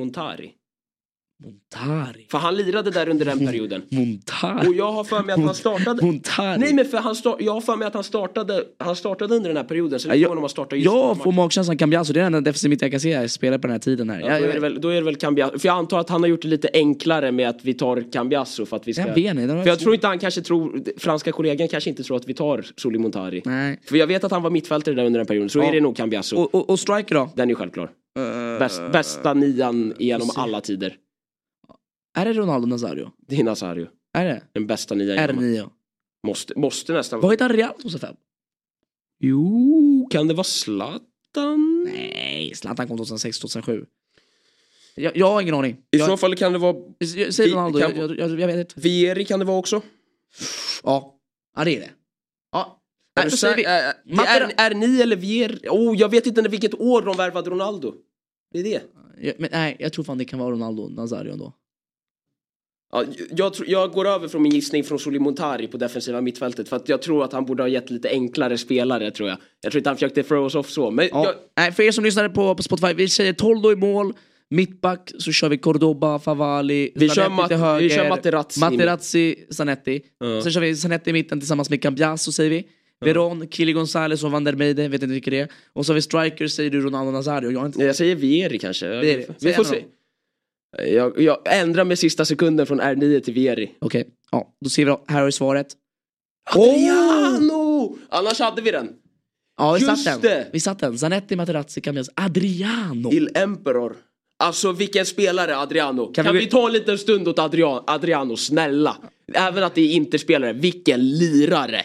S5: Montari. För han lirade där under den perioden.
S4: Montari.
S5: Och jag har för mig att han startade...
S4: Montari.
S5: Nej men för han start... jag har för mig att han startade, han startade under den här perioden. Så det
S4: jag-
S5: frågan om han startar just
S4: Jag får magkänslan Cambiaso. Det är den enda defensiv mitt jag kan se spela på den här tiden här.
S5: Ja, då, är det väl, då är det väl Cambiasso. För jag antar att han har gjort det lite enklare med att vi tar Cambiasso för att vi ska...
S4: Jag vet inte,
S5: För jag tror inte han kanske tror, franska kollegan kanske inte tror att vi tar Soli Montari.
S4: Nej.
S5: För jag vet att han var mittfältare där under den perioden, så
S4: Ja.
S5: är det nog Cambiasso.
S4: Och, och, och striker då?
S5: Den är självklar.
S4: Uh,
S5: Bäst, bästa nian genom alla tider.
S4: Är det Ronaldo Nazario?
S5: Det är Nazario.
S4: Är det?
S5: Den bästa genom.
S4: R9.
S5: Måste, måste nästan
S4: Vad heter han Real 2005?
S5: Jo, kan det vara Zlatan?
S4: Nej, Zlatan kom 2006, 2007. Jag, jag har ingen aning.
S5: I
S4: Jag,
S5: så fall kan det vara
S4: säg Ronaldo,
S5: kan-
S4: jag, jag, jag, vet inte.
S5: Vieri kan det vara också.
S4: Ja, ja det är det. Ja.
S5: Är,
S4: Nej, då säger vi,
S5: är, är, är ni eller Vieri? Oh, jag vet inte vilket år de värvade Ronaldo. Det är det.
S4: Ja, men, nej, jag tror fan det kan vara Ronaldo Nazario ändå.
S5: Ja, jag, tror- jag går över från min gissning från Soli Montari på defensiva mittfältet för att jag tror att han borde ha gett lite enklare spelare tror jag. Jag tror inte han försökte throw oss off så. Men
S4: Ja.
S5: jag,
S4: Nej, för er som lyssnade på, på Spotify, vi säger Toldo i mål, mittback så kör vi Cordoba, Favalli,
S5: Vi kör
S4: Zanetti
S5: Mat-
S4: till höger,
S5: vi kör Materazzi.
S4: Materazzi, Zanetti.
S5: Ja.
S4: Sen kör vi Zanetti i mitten tillsammans med Cambiaso säger vi. Veron, Kili Gonzales och Van der Meide, vet inte vilka det är. Och så har vi striker säger du Ronaldo Nazario. Jag inte...
S5: jag säger Vieri kanske.
S4: Vieri.
S5: Vi får se. Jag, jag ändrar med sista sekunden från R9 till Vieri.
S4: Okej, ja, då ser vi då. Här har vi svaret.
S5: Adriano! Annars hade vi den.
S4: Ja, vi
S5: Just
S4: satt den.
S5: det.
S4: Vi satt den. Zanetti, Materazzi, Cambiaso. Adriano!
S5: Il Emperor. Alltså vilken spelare Adriano. Kan,
S4: Kan
S5: vi...
S4: vi-
S5: ta en liten stund åt Adriano, Adriano, snälla. Även att det är Interspelare, vilken lirare.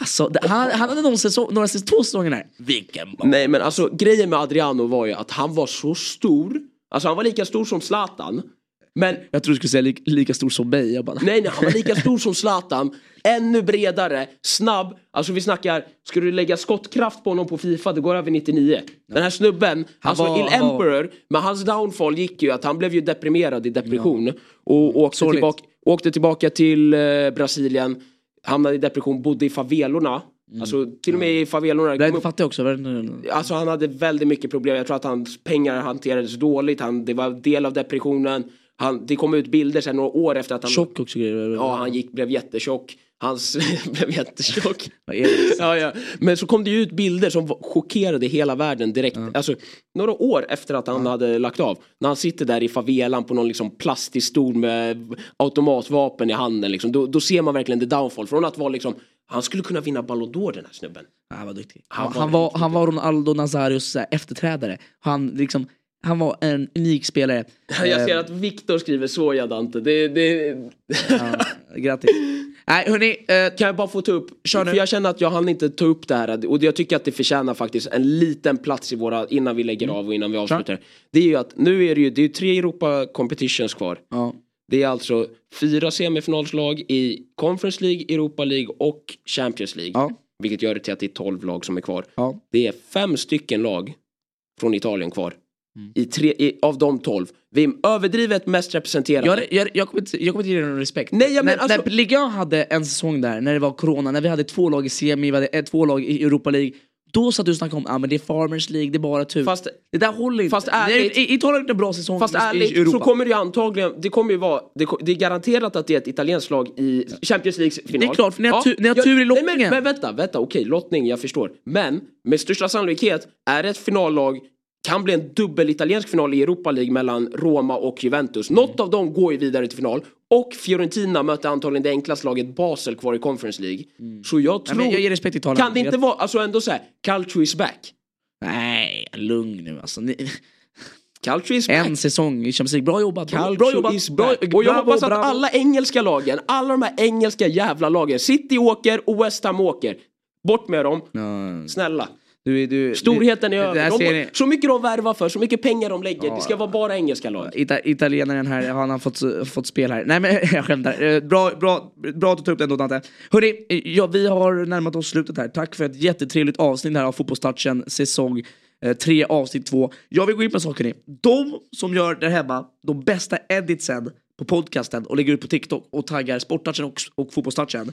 S4: Alltså, det, han, han hade någon säsong, några säsong, två säsonger där. Vilken boll!
S5: Nej men alltså grejen med Adriano var ju att han var så stor. Alltså han var lika stor som Zlatan. Men
S4: Jag tror du skulle säga li lika stor som mig. Jag bara,
S5: Nej, nej, han var lika stor som Zlatan. Ännu bredare, snabb. Alltså vi snackar, ska du lägga skottkraft på honom på Fifa, det går över 99. Den här snubben, alltså
S4: var-
S5: Il
S4: han var-
S5: Emperor, men hans downfall gick ju att han blev ju deprimerad i depression. Och åkte
S4: Sorgligt.
S5: tillbaka, åkte tillbaka till eh, Brasilien, hamnade i depression, bodde i favelorna. Alltså till och med i favelorna.
S4: Mm. Det
S5: upp-
S4: fattig också. men-
S5: Alltså han hade väldigt mycket problem. Jag tror att hans pengar hanterades dåligt. Han, det var del av depressionen. Han, det kom ut bilder sen några år efter att han...
S4: Tjock också grejer.
S5: Ja, han gick, blev jättetjock. Hans blev jättetjock.
S4: Det?
S5: ja, ja. Men så kom det ju ut bilder som chockerade hela världen direkt. Alltså, några år efter att han hade lagt av. När han sitter där i favelan på någon liksom plastisk stol med automatvapen i handen. Liksom, då, då ser man verkligen the downfall. Från att vara liksom, han skulle kunna vinna Ballon d'Or den här snubben.
S4: Han var duktig.
S5: Han
S4: Han,
S5: var
S4: han, var, Ronaldo Nazarios här, efterträdare. Han, liksom, han var en unik spelare.
S5: Jag ser
S4: Eh,
S5: att Viktor skriver så ja Dante. Det, det,
S4: ja, grattis. Nej hörni, eh,
S5: Kan jag bara få ta upp,
S4: Kör nu.
S5: för jag känner att jag hann inte ta upp det här och jag tycker att det förtjänar faktiskt en liten plats i våra, innan vi lägger
S4: Mm.
S5: av och innan vi avslutar. Det är ju att nu är det ju, det är tre Europa competitions kvar.
S4: ja.
S5: Det är alltså fyra semifinalslag i Conference League, Europa League och Champions League.
S4: Ja.
S5: Vilket gör det till att det är 12 lag som är kvar.
S4: Ja.
S5: Det är fem stycken lag från Italien kvar.
S4: Mm.
S5: I tre, i, av de 12. Vi är överdrivet mest representerade.
S4: Jag, jag, jag, kommer inte, jag kommer inte ge dig någon respekt.
S5: Nej, jag men
S4: när,
S5: alltså-
S4: när Ligue 1 hade en säsong där, när det var corona, när vi hade två lag i semi, vi hade ett, två lag i Europa League. Då satt du och snackade om ah, men det är Farmers League, det är bara tur.
S5: Fast-
S4: det där håller inte.
S5: fast ärligt-
S4: Nej, I- Italien har gjort en bra säsong
S5: Fast
S4: i- i
S5: ärligt
S4: Europa.
S5: så kommer det ju antagligen, det kommer ju vara, det, det är garanterat att det är ett italienskt lag i Champions Leagues final.
S4: Det är klart, för ni har tu- ni har tur i lottningen.
S5: Men, men vänta, vänta, okej, lottning, jag förstår. Men med största sannolikhet är det ett finallag kan bli en dubbel italiensk final i Europa League mellan Roma och Juventus. Något av dem går ju vidare till final. Och Fiorentina möter antagligen det enklaste laget Basel kvar i Conference League. Så jag tror...
S4: men jag ger respekt till Italien.
S5: kan det inte vara, alltså ändå såhär, Calcio is back.
S4: Nej, lugn nu alltså. Ni,
S5: Calcio is back.
S4: en säsong i Champions League. Bra jobbat. Bra,
S5: Calcio
S4: bra jobbat.
S5: is
S4: Bra,
S5: back. Och jag
S4: bravo,
S5: hoppas att
S4: bravo.
S5: alla engelska lagen, alla de här engelska jävla lagen, City åker och West Ham åker. Bort med dem.
S4: Ja,
S5: Snälla.
S4: Du, du,
S5: Storheten är över. De, så mycket de värvar för, så mycket pengar de lägger. Det ska vara bara engelska lag.
S4: Ita italienaren här, han har fått, fått spel här. Nej men jag skämtar. Eh, Bra, bra, bra att du tog upp det ändå Dante. Hörni, eh, ja, vi har närmat oss slutet här. Tack för ett jättetrevligt avsnitt här av Fotbollstouchen säsong 3 avsnitt 2. Jag vill gå in på en sak hörni. De som gör där hemma de bästa editsen på podcasten och lägger ut på TikTok och taggar Sporttouchen och, och Fotbollstouchen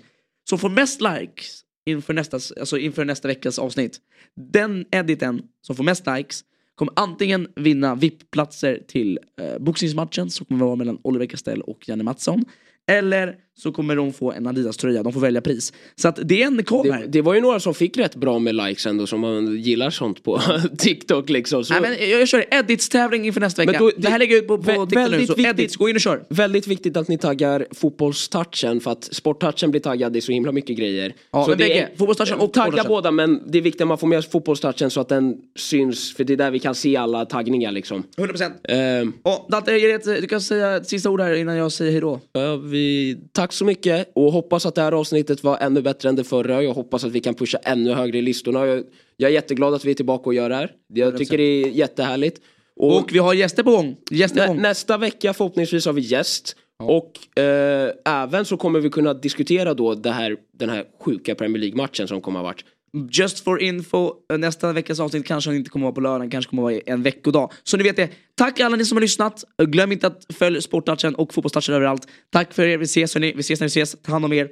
S4: som får mest likes inför nästa, alltså inför nästa veckas avsnitt. Den editen som får mest likes kommer antingen vinna VIP-platser till eh, boxningsmatchen som kommer vara mellan Oliver Castell och Janne Mattsson. Eller så kommer de få en Adidas-tröja, de får välja pris. Så att det är en här.
S5: Det, det var ju några som fick rätt bra med likes ändå som man gillar sånt på TikTok liksom. Så
S4: Nej, men jag, jag kör edits-tävling inför nästa vecka.
S5: Men då-
S4: det här lägger jag ut på, på
S5: vä-
S4: TikTok nu,
S5: väldigt
S4: så
S5: viktigt-
S4: edits, gå in och kör.
S5: Väldigt viktigt att ni taggar fotbollstouchen för att sporttouchen blir taggad i så himla mycket grejer.
S4: Ja,
S5: så
S4: men bägge. Fotbollstouchen och
S5: Tagga båda men det är viktigt att man får med fotbollstouchen så att den syns för det är där vi kan se alla taggningar liksom.
S4: 100%.
S5: Ehm,
S4: Och Dante, du kan säga ett sista ord här innan jag säger hejdå.
S5: Ja, vi, tack så mycket och hoppas att det här avsnittet var ännu bättre än det förra. Jag hoppas att vi kan pusha ännu högre i listorna. Jag, jag är jätteglad att vi är tillbaka och gör det här. Jag tycker det är jättehärligt. Och,
S4: Och vi har gäster på gång. Gäster på gång.
S5: nästa vecka förhoppningsvis har vi gäst. Och eh, även så kommer vi kunna diskutera då det här, den här sjuka Premier League-matchen som kommer ha varit.
S4: Just for info, eh, nästa veckas avsnitt kanske inte kommer vara på lördagen, kanske kommer vara en veckodag. Så ni vet det. Tack alla ni som har lyssnat. Glöm inte att följa Sporttouchen och Fotbollstouchen överallt. Tack för er, vi ses hörni. Vi ses när vi ses. Ta hand om er.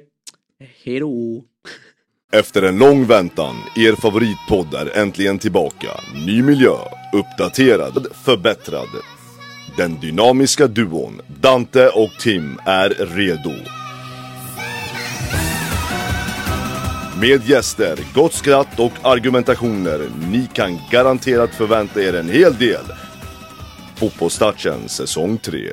S4: Hejdå.
S3: Efter en lång väntan, er favoritpodd är äntligen tillbaka. Ny miljö, uppdaterad, förbättrad. Den dynamiska duon Dante och Tim är redo. Med gäster, gott skratt och argumentationer. Ni kan garanterat förvänta er en hel del. Fotbollstouchen säsong 3.